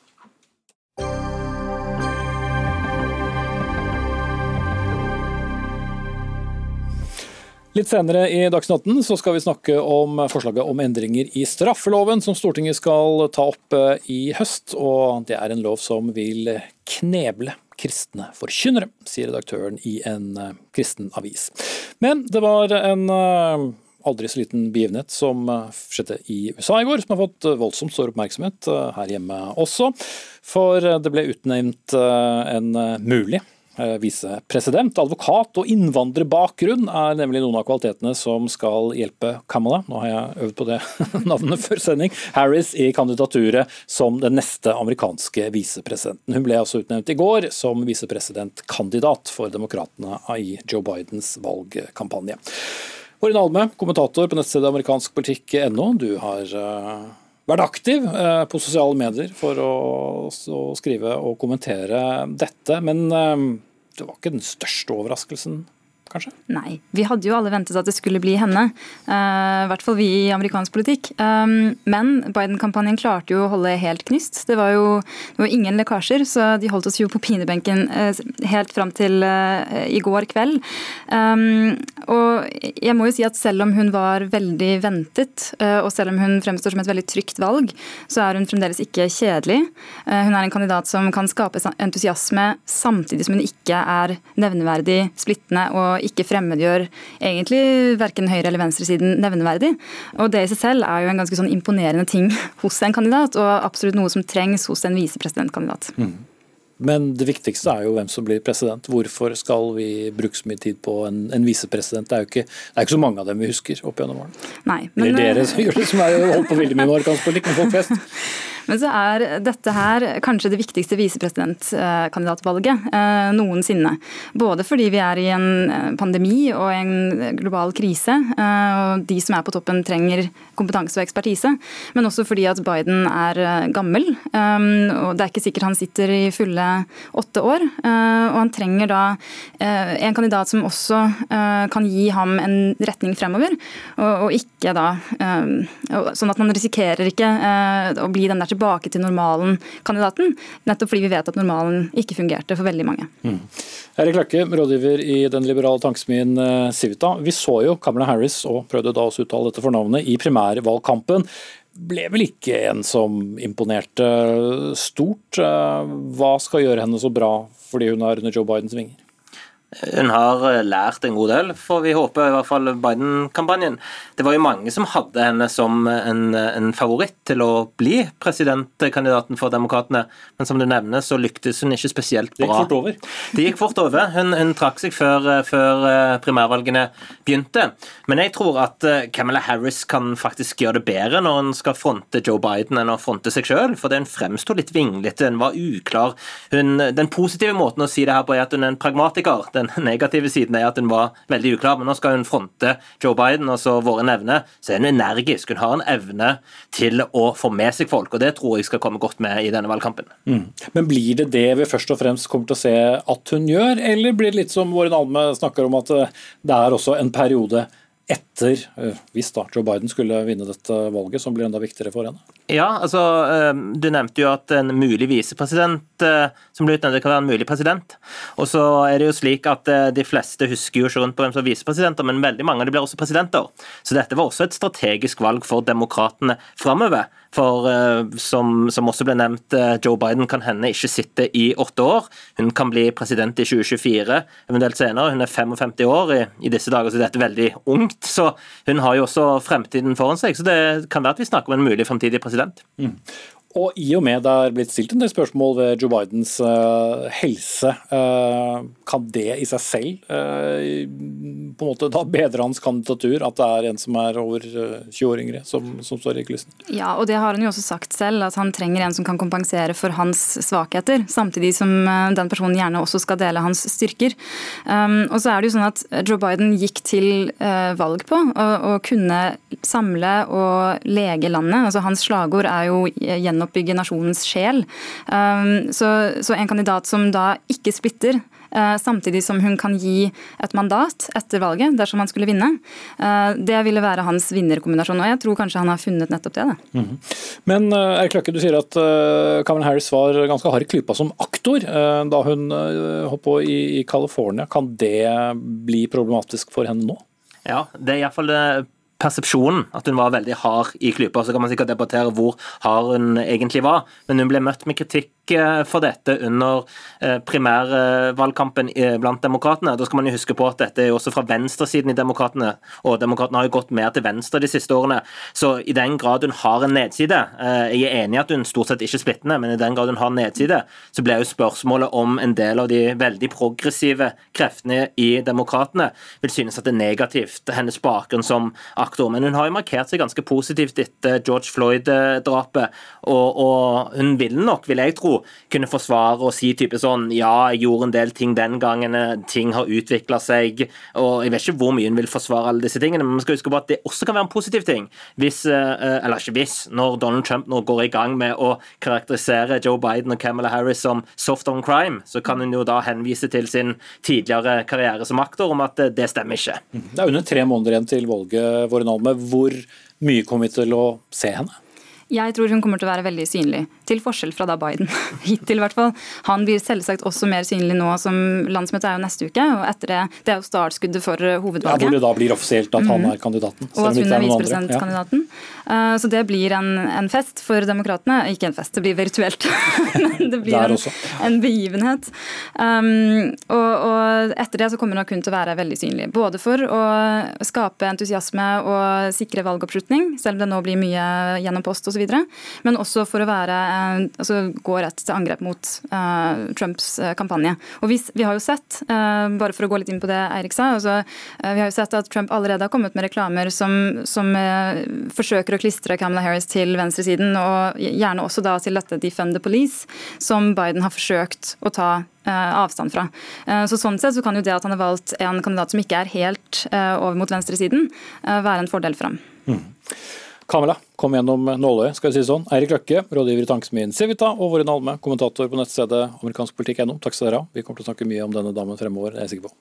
Litt senere i Dagsnytt 18 så skal vi snakke om forslaget om endringer i straffeloven som Stortinget skal ta opp eh, i høst. og Det er en lov som vil kneble kristne forkynnere, sier redaktøren i en eh, kristen avis. Men det var en eh, aldri så liten begivenhet som skjedde i USA i går, som har fått voldsomt stor oppmerksomhet her hjemme også. For det ble utnevnt en mulig visepresident. Advokat og innvandrerbakgrunn er nemlig noen av kvalitetene som skal hjelpe Kamala, nå har jeg øvd på det navnet før sending, Harris i kandidaturet som den neste amerikanske visepresidenten. Hun ble altså utnevnt i går som visepresidentkandidat for demokratene i Joe Bidens valgkampanje. Årin Alme, kommentator på nettstedet amerikanskpolitikk.no. Du har uh, vært aktiv eh, på sosiale medier for å, skrive og kommentere dette. Men eh, det var ikke den største overraskelsen kanskje? Nei, vi hadde jo alle ventet at det skulle bli henne. Uh, I hvert fall vi i amerikansk politikk. Um, men Biden-kampanjen klarte jo å holde helt knyst. Det var jo det var ingen lekkasjer, så de holdt oss jo på pinebenken uh, helt fram til uh, i går kveld. Um, og jeg må jo si at selv om hun var veldig ventet, og selv om hun fremstår som et veldig trygt valg, så er hun fremdeles ikke kjedelig. Hun er en kandidat som kan skape entusiasme samtidig som hun ikke er nevneverdig splittende og ikke fremmedgjør egentlig verken høyre- eller venstresiden nevneverdig. Og Det i seg selv er jo en ganske sånn imponerende ting hos en kandidat, og absolutt noe som trengs hos en visepresidentkandidat. Mm. Men det viktigste er jo hvem som blir president. Hvorfor skal vi bruke så mye tid på en, en visepresident? Det, det, er jo ikke så mange av dem vi husker opp gjennom årene. Nei, men, Eller dere som gjør det, som har holdt på veldig mye med amerikansk politikk, men folk flest. Men så er dette her kanskje det viktigste visepresidentkandidatvalget eh, noensinne. Både fordi vi er i en eh, pandemi og en global krise, eh, og de som er på toppen trenger kompetanse og ekspertise, men også fordi at Biden er gammel. og Det er ikke sikkert han sitter i fulle åtte år. og han trenger da en kandidat som også kan gi ham en retning fremover, og, ikke da Sånn at man risikerer ikke å bli den der tilbake til normalen-kandidaten. Nettopp fordi vi vet at normalen ikke fungerte for veldig mange. Mm. Erik Løkke, rådgiver i den liberale tankesmien eh, Civita. Vi så jo Kamala Harris, og prøvde da å uttale dette fornavnet, i primærvalgkampen. Ble vel ikke en som imponerte stort. Eh, hva skal gjøre henne så bra fordi hun er under Joe Bidens vinger? Hun har eh, lært en god del, får vi håpe, i hvert fall Biden-kampanjen. Det var jo mange som hadde henne som en, en, favoritt til å bli presidentkandidaten for Demokratene, men som du nevner, så lyktes hun ikke spesielt bra. Det gikk fort over? Det gikk fort over. Hun, hun trakk seg før, før, eh, primærvalgene begynte. Men jeg tror at eh, Camilla Harris kan faktisk gjøre det bedre når hun skal fronte Joe Biden enn å fronte seg sjøl, for hun fremsto litt vinglete, hun var uklar. Hun, den positive måten å si det her på er at hun er en pragmatiker den negative siden er at hun var veldig uklar. Men nå skal hun fronte Joe Biden og så våre nevne. Så er hun energisk. Hun har en evne til å få med seg folk, og det tror jeg skal komme godt med i denne valgkampen. Mm. Men blir det det vi først og fremst kommer til å se at hun gjør, eller blir det litt som Våren Alme snakker om, at eh, det er også en periode etter, eh, hvis da Joe Biden skulle vinne dette valget, som blir enda viktigere for henne? Ja, altså, eh, Du nevnte jo at en mulig visepresident eh, som blir utnevnt, kan være en mulig president. Og så er det jo slik at De fleste husker jo ikke rundt på hvem som er visepresidenter, men veldig mange av de blir også presidenter. Så dette var også et strategisk valg for demokratene framover. For som, som, også ble nevnt, Joe Biden kan hende ikke sitte i åtte år. Hun kan bli president i 2024, eventuelt senere. Hun er 55 år i, i disse dager, så dette er veldig ungt så hun har jo også fremtiden foran seg. Så det kan være at vi snakker om en mulig fremtidig president. Mm. Og i og med det er blitt stilt en del spørsmål ved Joe Bidens uh, helse, uh, kan det i seg selv uh, på en måte da bedre hans kandidatur at det er en som er over 20 år yngre som, som, står i kulissen? Ja, og det har han jo også sagt selv, at han trenger en som kan kompensere for hans svakheter, samtidig som den personen gjerne også skal dele hans styrker. Um, og så er det jo sånn at Joe Biden gikk til valg på å kunne samle og lege landet. Altså Hans slagord er jo gjennom gjenoppbygge nasjonens sjel. Um, så, så en kandidat som da ikke splitter, uh, samtidig som hun kan gi et mandat etter valget, dersom han skulle vinne. Uh, det ville være hans vinnerkombinasjon. Og jeg tror kanskje han har funnet nettopp det. Mm -hmm. Men uh, Erik Løkke, du sier at Cameron Harris var ganske hard i klypa som aktor da hun holdt på i California. Kan det bli problematisk for henne nå? Ja, det er iallfall persepsjonen, at hun var veldig hard i klypa. Så kan man sikkert debattere hvor hard hun egentlig var, men hun ble møtt med kritikk for dette under eh, primærvalgkampen blant demokratene. Da skal man jo huske på at dette er også fra venstresiden i demokratene, og demokratene har jo gått mer til venstre de siste årene. Så i den grad hun har en nedside, eh, jeg er enig i at hun stort sett ikke er splittende, men i den grad hun har nedside, så ble jo spørsmålet om en del av de veldig progressive kreftene i demokratene vil synes at det er negativt, hennes bakgrunn som aktor, men hun har jo markert seg ganske positivt etter George Floyd-drapet. Og, og, hun vil nok, vil jeg tro, kunne forsvare og si type sånn Ja, jeg gjorde en del ting den gangen, ting har utvikla seg, og jeg vet ikke hvor mye hun vil forsvare alle disse tingene, men man skal huske på at det også kan være en positiv ting. Hvis, eh, eller ikke hvis, når Donald Trump nå går i gang med å karakterisere Joe Biden og Kamala Harris som soft on crime, så kan hun jo da henvise til sin tidligere karriere som aktor om at eh, det stemmer ikke. Det er under tre måneder igjen til valget, Våre Nalme. Hvor mye kommer vi til å se henne? Jeg tror hun kommer til å være veldig synlig, til forskjell fra da Biden. Hittil, i hvert fall. Han blir selvsagt også mer synlig nå som landsmøtet er jo neste uke. og etter Det det er jo startskuddet for eh, hovedvalget. Ja, hvor det da blir offisielt at han Mhm. er kandidaten. Og at hun er visepresidentkandidaten. Ja. Så det blir en, en fest for demokratene. Ikke en fest, det blir virtuelt. Men det blir en, en begivenhet. Um, og, og etter det så kommer hun kun til å være veldig synlig. Både for å skape entusiasme og sikre valgoppslutning, selv om det nå blir mye gjennom post osv., men også for å være, eh, altså, gå rett til angrep mot uh, Trumps eh, kampanje. Og vi, vi har jo sett, uh, bare for å gå litt inn på det Eirik sa, altså, uh, vi har jo sett at Trump allerede har kommet med reklamer som, som forsøker å klistre Kamala Harris til venstresiden, og gjerne også da til dette Defend the Police, som Biden har forsøkt å ta avstand fra. Så sånn sett så kan jo det at han har valgt en kandidat som ikke er helt over mot venstresiden, være en fordel for ham. Kamela kom gjennom nåløyet, skal vi si sånn. Eirik Løkke, rådgiver i tankesmien Civita, og Vårin Alme, kommentator på nettstedet amerikanskpolitikk.no. Takk skal dere ha. Vi kommer til å snakke mye om denne damen fremover, det er jeg sikker på.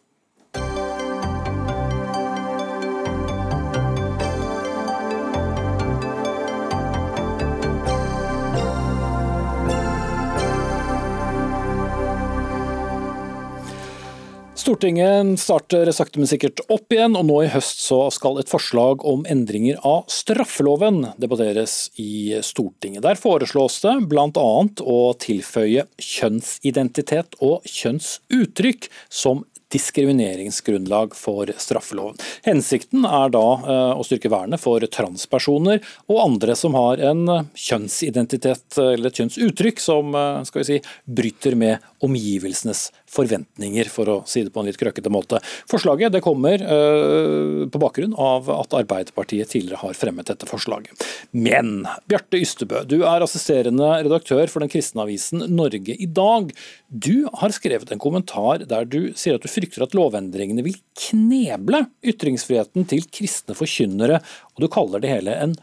Stortinget starter sakte, men sikkert opp igjen, og nå i høst skal et forslag om endringer av straffeloven debatteres i Stortinget. Der foreslås det bl.a. å tilføye kjønnsidentitet og kjønnsuttrykk som diskrimineringsgrunnlag for straffeloven. Hensikten er da eh, å styrke vernet for transpersoner og andre som har en kjønnsidentitet eller et kjønnsuttrykk som eh, skal vi si, bryter med omgivelsenes forventninger, for å si det på en litt krøkkete måte. Forslaget det kommer eh, på bakgrunn av at Arbeiderpartiet tidligere har fremmet dette forslaget. Men Bjarte Ystebø, du er assisterende redaktør for den kristne avisen Norge i dag. Du har skrevet en kommentar der du sier at du frykter at lovendringene vil kneble ytringsfriheten til kristne forkynnere, og du kaller det hele en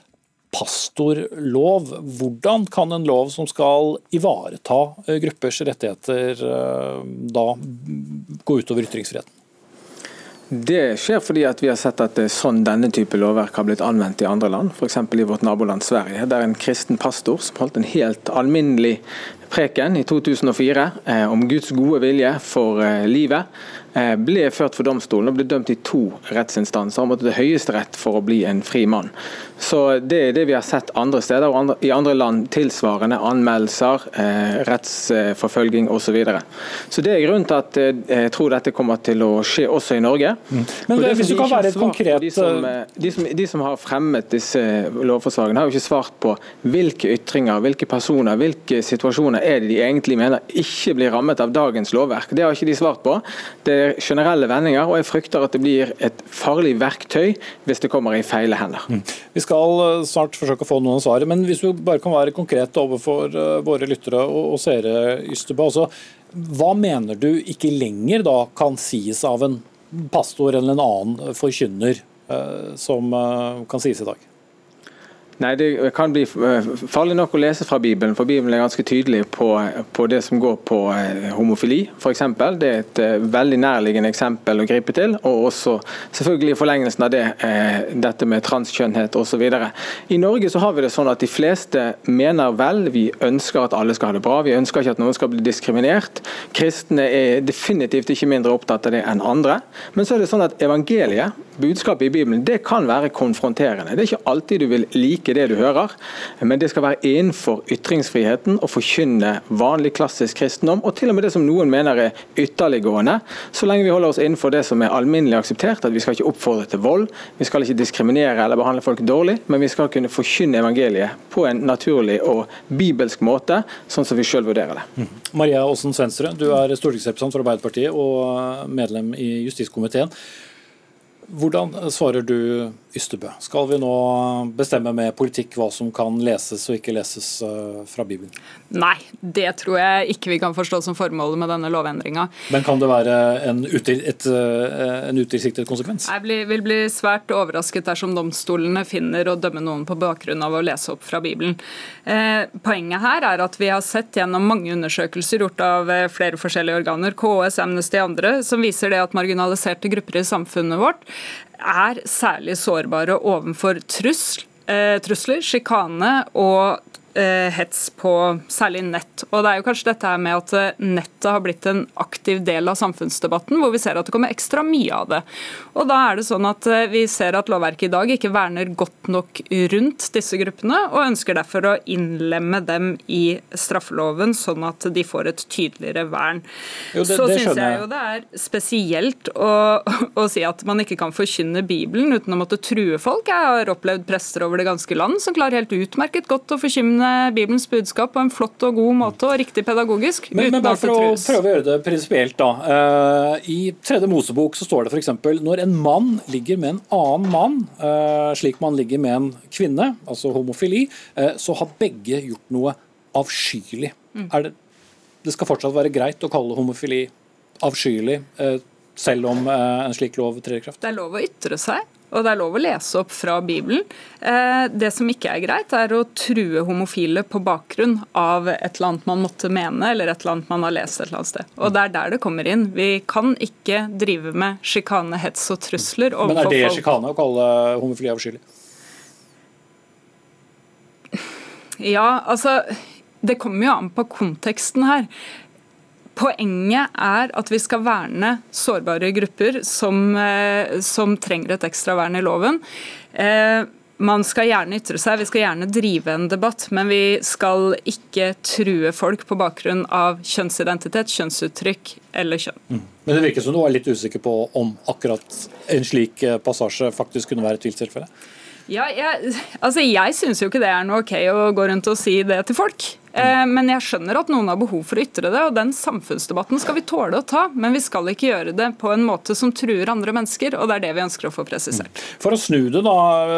pastorlov. Hvordan kan en lov som skal ivareta eh, gruppers rettigheter, eh, da gå utover ytringsfriheten? Det skjer fordi vi har sett at er sånn denne type lovverk har blitt anvendt i andre land, f.eks. i vårt naboland Sverige. Der en kristen pastor som holdt en helt alminnelig preken i 2004 eh, om Guds gode vilje for eh, livet, eh, ble ført for domstolen og ble dømt i to rettsinstanser. Han måtte til Høyesterett for å bli en fri mann. Så Det er det vi har sett andre steder, og andre, i andre land tilsvarende anmeldelser, eh, rettsforfølging osv. Så, videre. så det er grunnen til at eh, jeg tror dette kommer til å skje også i Norge. Men Og det hvis du kan være et konkret, de som, eh, de, som, de som har fremmet disse lovforslagene, har jo ikke svart på hvilke ytringer, hvilke personer, hvilke situasjoner er det de egentlig mener ikke blir rammet av dagens lovverk. Det har ikke de svart på. Det er generelle vendinger, og jeg frykter at det blir et farlig verktøy hvis det kommer i feile hender. Vi skal eh, snart forsøke å få noen svaret, men hvis du bare kan være konkret overfor eh, våre lyttere og, og seere, Ystebø. Altså, hva mener du ikke lenger da kan sies av en pastor eller en annen forkynner eh, som kan sies i dag? Nei, Det kan bli eh, farlig nok å lese fra Bibelen, for Bibelen er ganske tydelig på, på det som går på eh, homofili, f.eks. Det er et eh, veldig nærliggende eksempel å gripe til. Og også selvfølgelig i forlengelsen av det, dette med transkjønnhet osv. I Norge så har vi det sånn at de fleste mener vel, vi ønsker at alle skal ha det bra. Vi ønsker ikke at noen skal bli diskriminert. Kristne er definitivt ikke mindre opptatt av det enn andre. Men så er det sånn at evangeliet, budskapet i Bibelen, det kan være konfronterende. Det er ikke alltid du vil like det du hører, men det skal være innenfor ytringsfriheten å forkynne vanlig klassisk kristendom, og til og med det som noen mener er ytterliggående, så lenge vi holder oss innenfor det som er alminnelig akseptert, at vi skal ikke oppfordre til vold, vi skal ikke diskriminere eller behandle folk dårlig, men vi skal kunne forkynne evangeliet på en naturlig og bibelsk måte, sånn som vi sjøl vurderer det. Maria Aasen Svendsrud, du er stortingsrepresentant for Arbeiderpartiet og medlem i justiskomiteen. Hvordan svarer du Ystebø, skal vi nå bestemme med politikk hva som kan leses og ikke leses eh, fra Bibelen? Nei, det tror jeg ikke vi kan forstå som formålet med denne lovendringa. Men kan det være en, util, et, eh, en utilsiktet konsekvens? Jeg blir, vil bli svært overrasket dersom domstolene finner å dømme noen på bakgrunn av å lese opp fra Bibelen. Eh, poenget her er at vi har sett gjennom mange undersøkelser gjort av eh, flere forskjellige organer, KS, Amnesty og andre, som viser det at marginaliserte grupper i samfunnet vårt er særlig sårbare overfor trusler, eh, trusler sjikane og hets på særlig nett. Og det er jo kanskje dette her med at eh, nettet har blitt en aktiv del av samfunnsdebatten, hvor vi ser at det kommer ekstra mye av det. Og da er det sånn at eh, vi ser at lovverket i dag ikke verner godt nok rundt disse gruppene, og ønsker derfor å innlemme dem i straffeloven, sånn at de får et tydeligere vern. Jo, det, Så syns jeg jo det er spesielt å, å si at man ikke kan forkynne Bibelen uten å måtte true folk. Jeg har opplevd prester over det ganske land som klarer helt utmerket godt å forkynne Bibelens budskap på en flott og god måte og riktig pedagogisk. Men, men bare for å prøve å gjøre det prinsipielt, da. Uh, I tredje Mosebok så står det f.eks.: Når en mann ligger med en annen mann, uh, slik man ligger med en kvinne, altså homofili, så har begge gjort noe avskyelig. Mm. Det, det, skal fortsatt være greit å kalle homofili avskyelig, selv om en slik lov trer i kraft? Det er lov å ytre seg og det er lov å lese opp fra Bibelen. Eh, det som ikke er greit, er å true homofile på bakgrunn av et eller annet man måtte mene, eller et eller annet man har lest et eller annet sted. Og det er der det kommer inn. Vi kan ikke drive med sjikane, hets og trusler. Men er det sjikane å kalle homofile avskyelig? Ja, altså Det kommer jo an på konteksten her. Poenget er at vi skal verne sårbare grupper som, eh, som trenger et ekstra vern i loven. Eh, man skal gjerne ytre seg, vi skal gjerne drive en debatt, men vi skal ikke true folk på bakgrunn av kjønnsidentitet, kjønnsuttrykk eller kjønn. Mm. Men det virker som du er litt usikker på om akkurat en slik eh, passasje faktisk kunne være et tvilstilfelle? Ja, jeg, altså jeg syns jo ikke det er noe ok å gå rundt og si det til folk. Eh, men jeg skjønner at noen har behov for å ytre det, og den samfunnsdebatten skal vi tåle å ta. Men vi skal ikke gjøre det på en måte som truer andre mennesker, og det er det vi ønsker å få presisert. Mm. For å snu det, da,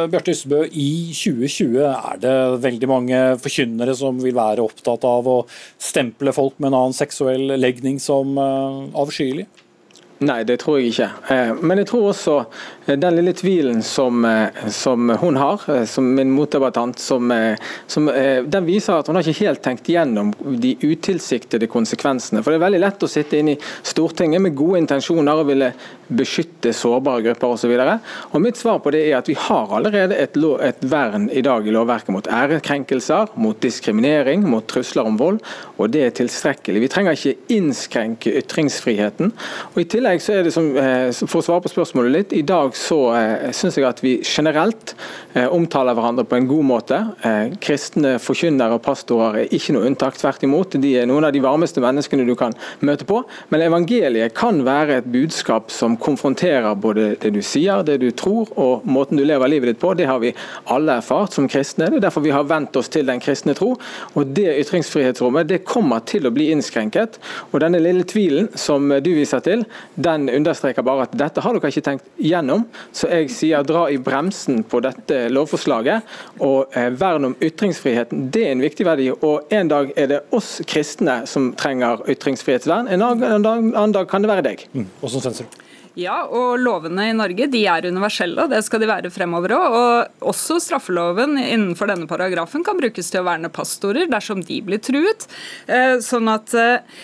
Bjarte Ystebø. I 2020 er det veldig mange forkynnere som vil være opptatt av å stemple folk med en annen seksuell legning som eh, avskyelig? Nei, det tror jeg ikke. Eh, men jeg tror også eh, den lille tvilen som, eh, som hun har, som min motdebattant, som, som, den viser at hun har ikke helt tenkt gjennom de utilsiktede konsekvensene. For Det er veldig lett å sitte inne i Stortinget med gode intensjoner og ville beskytte sårbare grupper osv. Mitt svar på det er at vi har allerede et, lov, et vern i dag i lovverket mot ærekrenkelser, mot diskriminering, mot trusler om vold, og det er tilstrekkelig. Vi trenger ikke innskrenke ytringsfriheten. og i tillegg tillegg så er det som, eh, For å svare på spørsmålet litt. I dag så eh, syns jeg at vi generelt eh, omtaler hverandre på en god måte. Kristne forkynnere og pastorer er ikke noe unntak. Tvert imot. De er noen av de varmeste menneskene du kan møte på. Men evangeliet kan være et budskap som konfronterer både det du sier, det du tror og måten du lever livet ditt på. Det har vi alle erfart som kristne. Det er derfor vi har vent oss til den kristne tro. Og det ytringsfrihetsrommet det kommer til å bli innskrenket. Og denne lille tvilen som du viser til, den understreker bare at dette har dere ikke tenkt gjennom. Så jeg sier dra i bremsen på dette lovforslaget. Og eh, vern om ytringsfriheten, det er en viktig verdi. Og en dag er det oss kristne som trenger ytringsfrihetsvern, en, dag, en annen dag kan det være deg. Mm. Ja, og lovene i Norge de er universelle, og det skal de være fremover òg. Og også straffeloven innenfor denne paragrafen kan brukes til å verne pastorer dersom de blir truet. Eh, sånn at eh,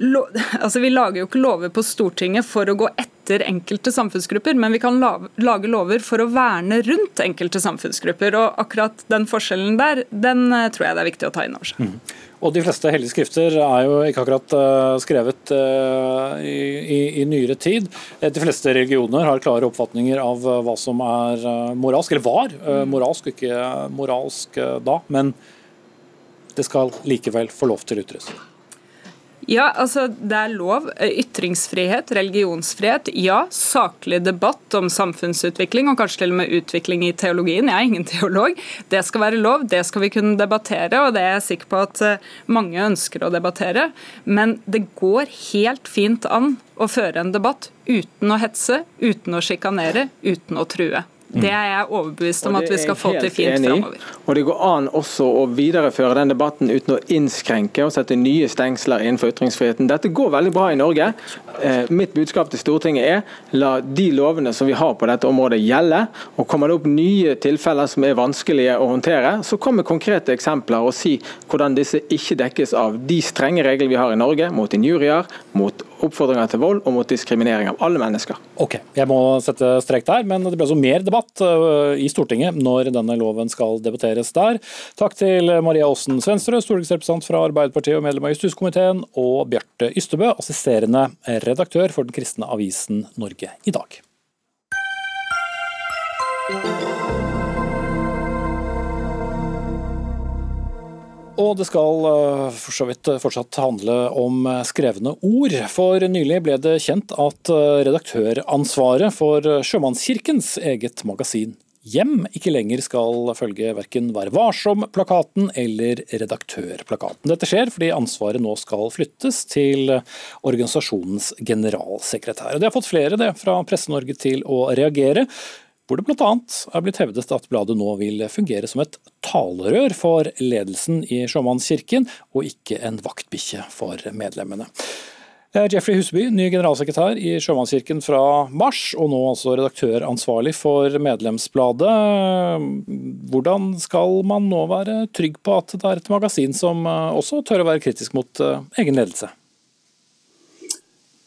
altså Vi lager jo ikke lover på Stortinget for å gå etter enkelte samfunnsgrupper, men vi kan lage lover for å verne rundt enkelte samfunnsgrupper. og Akkurat den forskjellen der, den eh, tror jeg det er viktig å ta inn over seg. Mm. Og De fleste hellige skrifter er jo ikke akkurat uh, skrevet uh, i, i, i, nyere tid. De fleste religioner har klare oppfatninger av hva som er moralsk, eller var mm. moralsk, og ikke moralsk da. Men det skal likevel få lov til ytres. Ja, altså det er lov. Ytringsfrihet, religionsfrihet. Ja, saklig debatt om samfunnsutvikling, og kanskje til og med utvikling i teologien. Jeg er ingen teolog. Det skal være lov, det skal vi kunne debattere, og det er jeg sikker på at eh, mange ønsker å debattere. Men det går helt fint an å føre en debatt uten å hetse, uten å sjikanere, uten å true. Det er jeg overbevist om at vi skal få til fint framover. Og det går an også å videreføre den debatten uten å innskrenke og sette nye stengsler innenfor ytringsfriheten. Dette går veldig bra i Norge. Eh, mitt budskap til Stortinget er la de lovene som vi har på dette området gjelde. og Kommer det opp nye tilfeller som er vanskelige å håndtere, så kom med konkrete eksempler og si hvordan disse ikke dekkes av de strenge reglene vi har i Norge mot injurier, mot oppfordringer til vold og mot diskriminering av alle mennesker. Ok, Jeg må sette strek der, men det blir altså mer debatt øh, i Stortinget når denne loven skal debatteres der. Takk til Maria Aasen Svendsrud, stortingsrepresentant fra Arbeiderpartiet og medlem av justiskomiteen, og Bjarte Ystebø, assisterende redaktør for den kristne avisen Norge i dag. Og det skal eh, for så vidt fortsatt handle om skrevne ord. For nylig ble det kjent at eh, redaktøransvaret for Sjømannskirkens eget magasin Hjem ikke lenger skal følge verken Vær varsom-plakaten eller Redaktørplakaten. Dette skjer fordi ansvaret nå skal flyttes til organisasjonens generalsekretær. Og Det har fått flere det fra Presse-Norge til å reagere hvor det bl.a. er blitt hevdet at bladet nå vil fungere som et talerør for ledelsen i Sjømannskirken, og ikke en vaktbikkje for medlemmene. Jeffrey Huseby, ny generalsekretær i Sjømannskirken fra mars, og nå altså redaktøransvarlig for medlemsbladet. Hvordan skal man nå være trygg på at det er et magasin som også tør å være kritisk mot eh, egen ledelse?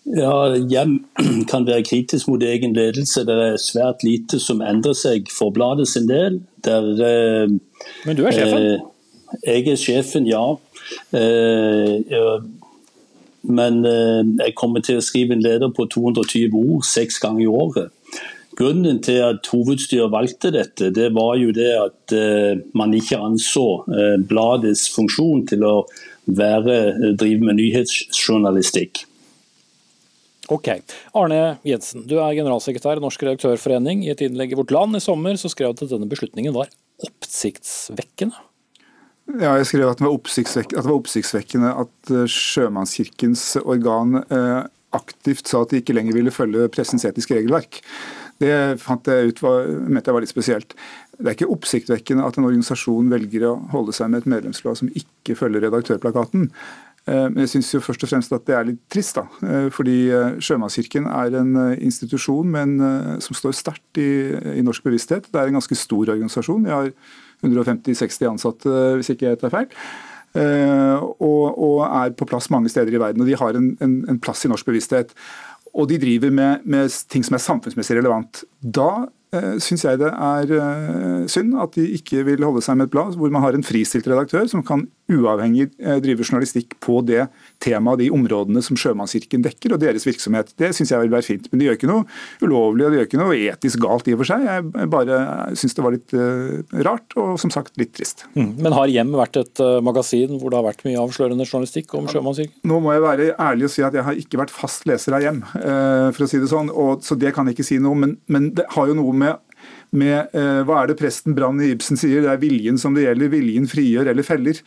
Ja, Hjem kan være kritisk mot egen ledelse. Det er svært lite som endrer seg for bladet sin del. Der, eh, Men du er sjefen? Eh, jeg er sjefen, ja. Eh, men eh, jeg kommer til å skrive en leder på 220 ord seks ganger i året. Grunnen til at hovedstyret valgte dette, det var jo det at eh, man ikke anså eh, bladets funksjon til å være, drive med nyhetsjournalistikk. Ok. Arne Jensen, du er generalsekretær i Norsk redaktørforening. I et innlegg i Vårt Land i sommer så skrev du at denne beslutningen var oppsiktsvekkende. Ja, jeg skrev at det var, oppsiktsvekkende at, var oppsiktsvekkende at eh, Sjømannskirkens organ eh, aktivt sa at de ikke lenger ville følge pressens etiske regelverk. Det fant jeg ut var, mente jeg var litt spesielt. Det er ikke oppsiktsvekkende at en organisasjon velger å holde seg med et medlemsblad som ikke følger redaktørplakaten. Eh, men jeg syns først og fremst at det er litt trist. da, eh, fordi eh, Sjømannskirken er en institusjon men, som står sterkt i, i, norsk bevissthet. Det er en ganske stor organisasjon. Vi har 150-60 ansatte, hvis ikke jeg tar feil. Og, og, er på plass mange steder i verden. og De har en, en, en plass i norsk bevissthet. Og de driver med, med ting som er samfunnsmessig relevant. Da syns jeg det er synd at de ikke vil holde seg med et blad hvor man har en fristilt redaktør som kan uavhengig driver journalistikk på det temaet, de områdene som Sjømannskirken dekker og deres virksomhet. Det syns jeg vil være fint. Men de gjør ikke noe ulovlig og de gjør ikke noe etisk galt i og for seg. Jeg bare syns det var litt rart og som sagt litt trist. Mm. Men har Hjem vært et magasin hvor det har vært mye avslørende journalistikk om Sjømannskirken? Nå må jeg være ærlig og si at jeg har ikke vært fast leser av Hjem, for å si det sånn. Og, så det kan jeg ikke si noe om. Men, men det har jo noe med med eh, hva er det presten Brann i Ibsen sier, det er viljen som det gjelder. Viljen frigjør eller feller.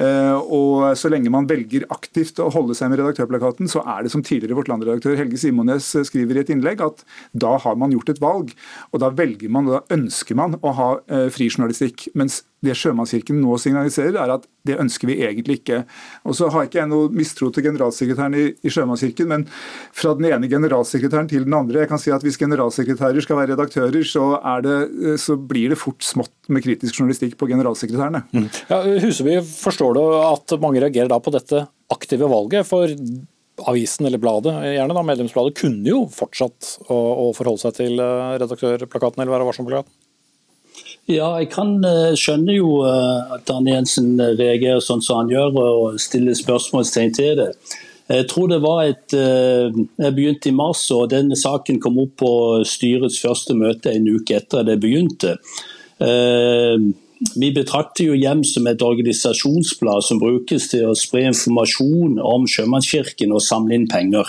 Eh, og Så lenge man velger aktivt å holde seg med redaktørplakaten, så er det som tidligere Vårt Land-redaktør Helge Simones eh, skriver i et innlegg, at da har man gjort et valg. Og da velger man, og da ønsker man å ha fri journalistikk. Mens det Sjømannskirken nå signaliserer, er at det ønsker vi egentlig ikke. Og så har ikke jeg noe mistro til generalsekretæren i, i Sjømannskirken, men fra den ene generalsekretæren til den andre. Jeg kan si at Hvis generalsekretærer skal være redaktører, så, det, så blir det fort smått med kritisk journalistikk på generalsekretærene. Mm. Ja, Huseby, forstår du at mange reagerer da på dette aktive valget? for avisen eller bladet, gjerne da, medlemsbladet, kunne jo fortsatt å, å forholde seg til eh, redaktørplakaten eller Være varsom-plakaten? Ja, jeg kan uh, skjønne jo uh, at Arne Jensen eh, reagerer sånn som han gjør og stiller spørsmålstegn til det. Jeg tror det var et Jeg begynte i mars, og denne saken kom opp på styrets første møte en uke etter det begynte. Vi betrakter jo Hjem som et organisasjonsblad som brukes til å spre informasjon om Sjømannskirken og samle inn penger.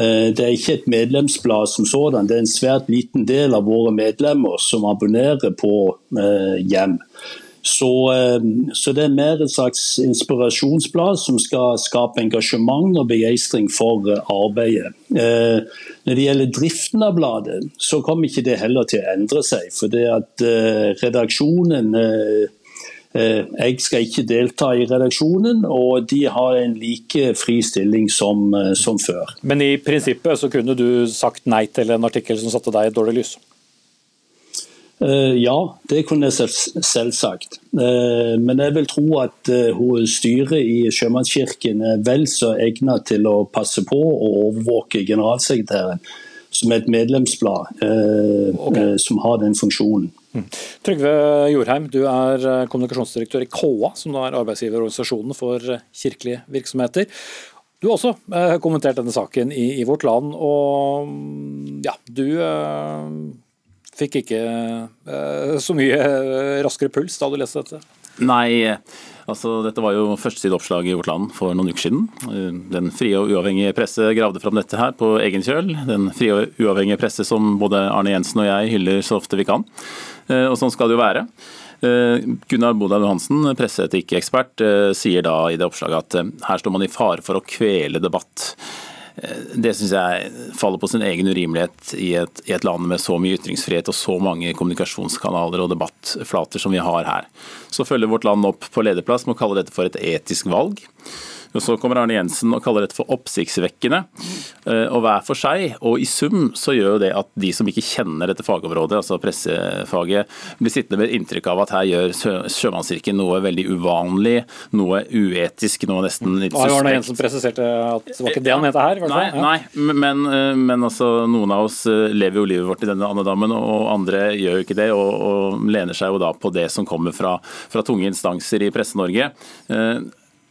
Eh, det er ikke et medlemsblad som sådan, det er en svært liten del av våre medlemmer som abonnerer på eh, Hjem. Så, eh, så, det er mer et slags inspirasjonsblad som skal skape engasjement og begeistring for arbeidet. Når det gjelder driften av bladet, så kommer ikke det heller til å endre seg. For det at redaksjonen jeg skal ikke delta i redaksjonen, og de har en like fri stilling som, som før. Men i prinsippet så kunne du sagt nei til en artikkel som satte deg i dårlig lys? Eh, ja, det kunne jeg selvsagt. Eh, men jeg vil tro at eh, styret i Sjømannskirken er vel så egnet til å passe på og overvåke generalsekretæren, som er et medlemsblad okay. som har den funksjonen. Mm. Trygve Jorheim, du er kommunikasjonsdirektør i KA, som er arbeidsgiverorganisasjonen for kirkelige virksomheter. Du har også kommentert denne saken i, i Vårt Land, og mm, ja, du fikk ikke eh, så mye uh, raskere puls da du leste dette? Nei, altså dette var jo førstesideoppslag i Vårt Land for noen uker siden. Den frie og uavhengige presse gravde fram dette her på egen kjøl. Den frie og uavhengige presse som både Arne Jensen og jeg hyller så ofte vi kan. Og sånn skal det jo være. Gunnar Bodal Johansen, presseetikkekspert, sier da i det oppslaget at her står man i fare for å kvele debatt. Det syns jeg faller på sin egen urimelighet i et, i et, land med så mye ytringsfrihet og så mange kommunikasjonskanaler og debattflater som vi har her. Så følger vårt land opp på lederplass med å kalle dette for et etisk valg. Og Så kommer Arne Jensen og kaller dette for oppsiktsvekkende. Eh, og Hver for seg og i sum så gjør jo det at de som ikke kjenner dette fagområdet, altså pressefaget, blir sittende med inntrykk av at her gjør Sjømannskirken noe veldig uvanlig, noe uetisk, noe nesten litt suspekt. Arne Jensen presiserte at det var ikke det han mente her? Nei, nei men, eh, men, altså, noen av oss eh, lever jo livet vårt i denne andedammen, og andre gjør jo ikke det, og, og lener seg jo da på det som kommer fra, fra tunge instanser i Presse-Norge.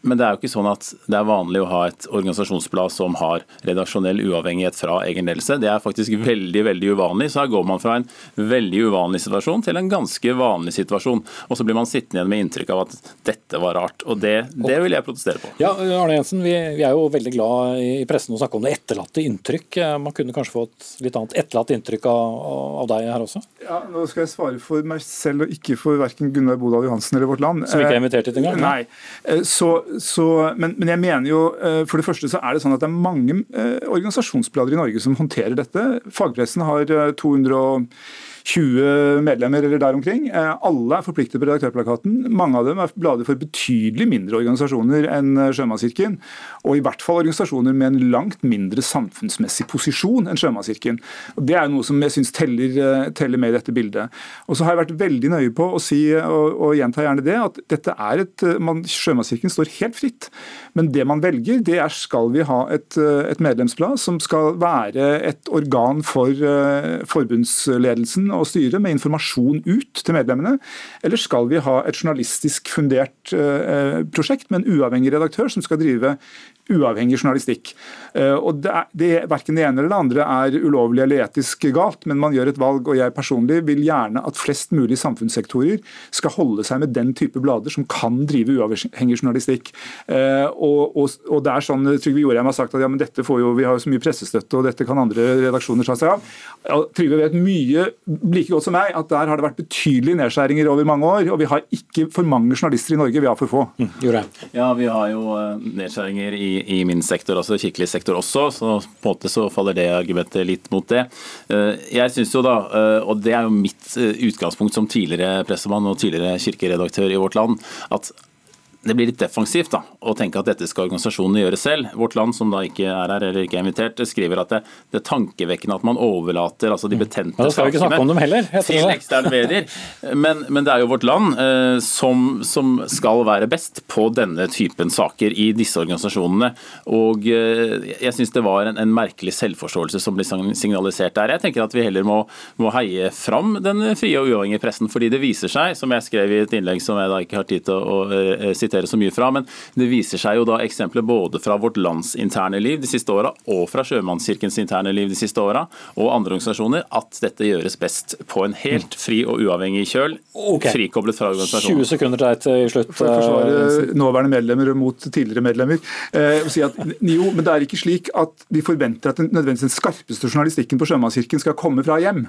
Men det er jo ikke sånn at det er vanlig å ha et organisasjonsblad som har redaksjonell uavhengighet fra egen ledelse. Det er faktisk veldig veldig uvanlig. Så her går man fra en veldig uvanlig situasjon til en ganske vanlig situasjon. Og så blir man sittende igjen med inntrykk av at dette var rart. Og det, det vil jeg protestere på. Ja, Arne Jensen, vi, vi, er jo veldig glad i pressen å snakke om det etterlatte inntrykk. Man kunne kanskje få et litt annet etterlatt inntrykk av, av deg her også? Ja, Nå skal jeg svare for meg selv og ikke for verken Gunnar Bodal Johansen eller Vårt Land. Som ikke er invitert hit engang? Nei. Eh, så så, men, men, jeg mener jo, eh, for det første så er det sånn at det er mange eh, organisasjonsblader i Norge som håndterer dette. Fagpressen har 200 eh, 20 medlemmer eller der omkring. Eh, alle er forpliktet på redaktørplakaten. Mange av dem er blader for betydelig mindre organisasjoner enn eh, Sjømannskirken. Og i hvert fall organisasjoner med en langt mindre samfunnsmessig posisjon enn Sjømannskirken. Det er noe som jeg syns teller, eh, teller, med i dette bildet. Og så har jeg vært veldig nøye på å si, og, og gjenta gjerne det, at dette er et man, Sjømannskirken står helt fritt. Men det man velger, det er skal vi ha et, et medlemsblad som skal være et organ for uh, forbundsledelsen og styret med informasjon ut til medlemmene, eller skal vi ha et journalistisk fundert eh, prosjekt med en uavhengig redaktør som skal drive uavhengig journalistikk. Eh, og det, er, det, Verken det ene eller det andre er ulovlig eller etisk galt, men man gjør et valg. og Jeg personlig vil gjerne at flest mulig samfunnssektorer skal holde seg med den type blader som kan drive uavhengig journalistikk. Eh, og, og, og det er sånn, Trygve Jorheim har sagt at ja, men dette får jo, vi har jo så mye pressestøtte og dette kan andre redaksjoner ta seg av. Ja, Trygve vet mye, like godt som meg, at der har det vært betydelige nedskjæringer over mange år. Og vi har ikke for mange journalister i Norge, vi har for få. Mm, ja, vi har jo eh, nedskjæringer i i, min sektor, altså kirkelig sektor også, så på en måte så faller det argumentet litt mot det. Eh, jeg synes jo da, eh, og det er jo mitt eh, utgangspunkt som tidligere pressemann og tidligere kirkeredaktør i vårt land, at det blir litt defensivt da, å tenke at dette skal organisasjonene gjøre selv. Vårt Land, som da ikke er her eller ikke er invitert, skriver at det, det er tankevekkende at man overlater altså de mm. betente ja, sakene til eksterne medier. Men, men, det er jo Vårt Land eh, som, som, skal være best på denne typen saker i disse organisasjonene. Og eh, jeg syns det var en, en, merkelig selvforståelse som ble signalisert der. Jeg tenker at vi heller må, må heie fram den frie og uavhengige pressen, fordi det viser seg, som jeg skrev i et innlegg som jeg da ikke har tid til å, å eh, sitere, sitere så mye fra. Men det viser seg jo da eksempler både fra vårt lands interne liv de siste åra, og fra Sjømannskirkens interne liv de siste åra, og andre organisasjoner, at dette gjøres best på en helt fri og uavhengig kjøl, okay. frikoblet fra organisasjonen. 20 sekunder til deg til slutt. For å forsvare nåværende medlemmer mot tidligere medlemmer. Eh, si at, jo, men det er ikke slik at vi forventer at den, nødvendigvis den skarpeste journalistikken på Sjømannskirken skal komme fra hjem.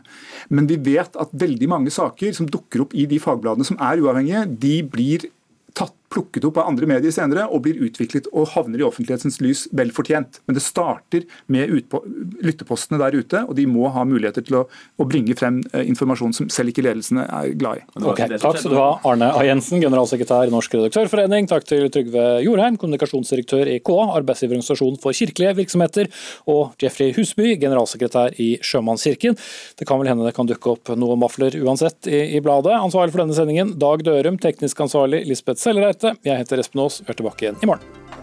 Men vi vet at veldig mange saker som dukker opp i de fagbladene som er uavhengige, de blir tatt plukket opp av andre medier senere og blir utviklet og havner i offentlighetens lys vel fortjent. Men det starter med lyttepostene der ute, og de må ha muligheter til å, å bringe frem eh, informasjon som selv ikke ledelsene er glad i. Okay, takk skal du ha, Arne A. Jensen, generalsekretær i Norsk redaktørforening. Takk til Trygve Jorheim, kommunikasjonsdirektør i KA, arbeidsgiverorganisasjon for kirkelige virksomheter, og Jeffrey Husby, generalsekretær i Sjømannskirken. Det kan vel hende det kan dukke opp noen vafler uansett i, i bladet. Ansvarlig for denne sendingen, Dag Dørum, teknisk ansvarlig Lisbeth Sellereit. Jeg heter Espen Aas, vi er tilbake igjen i morgen.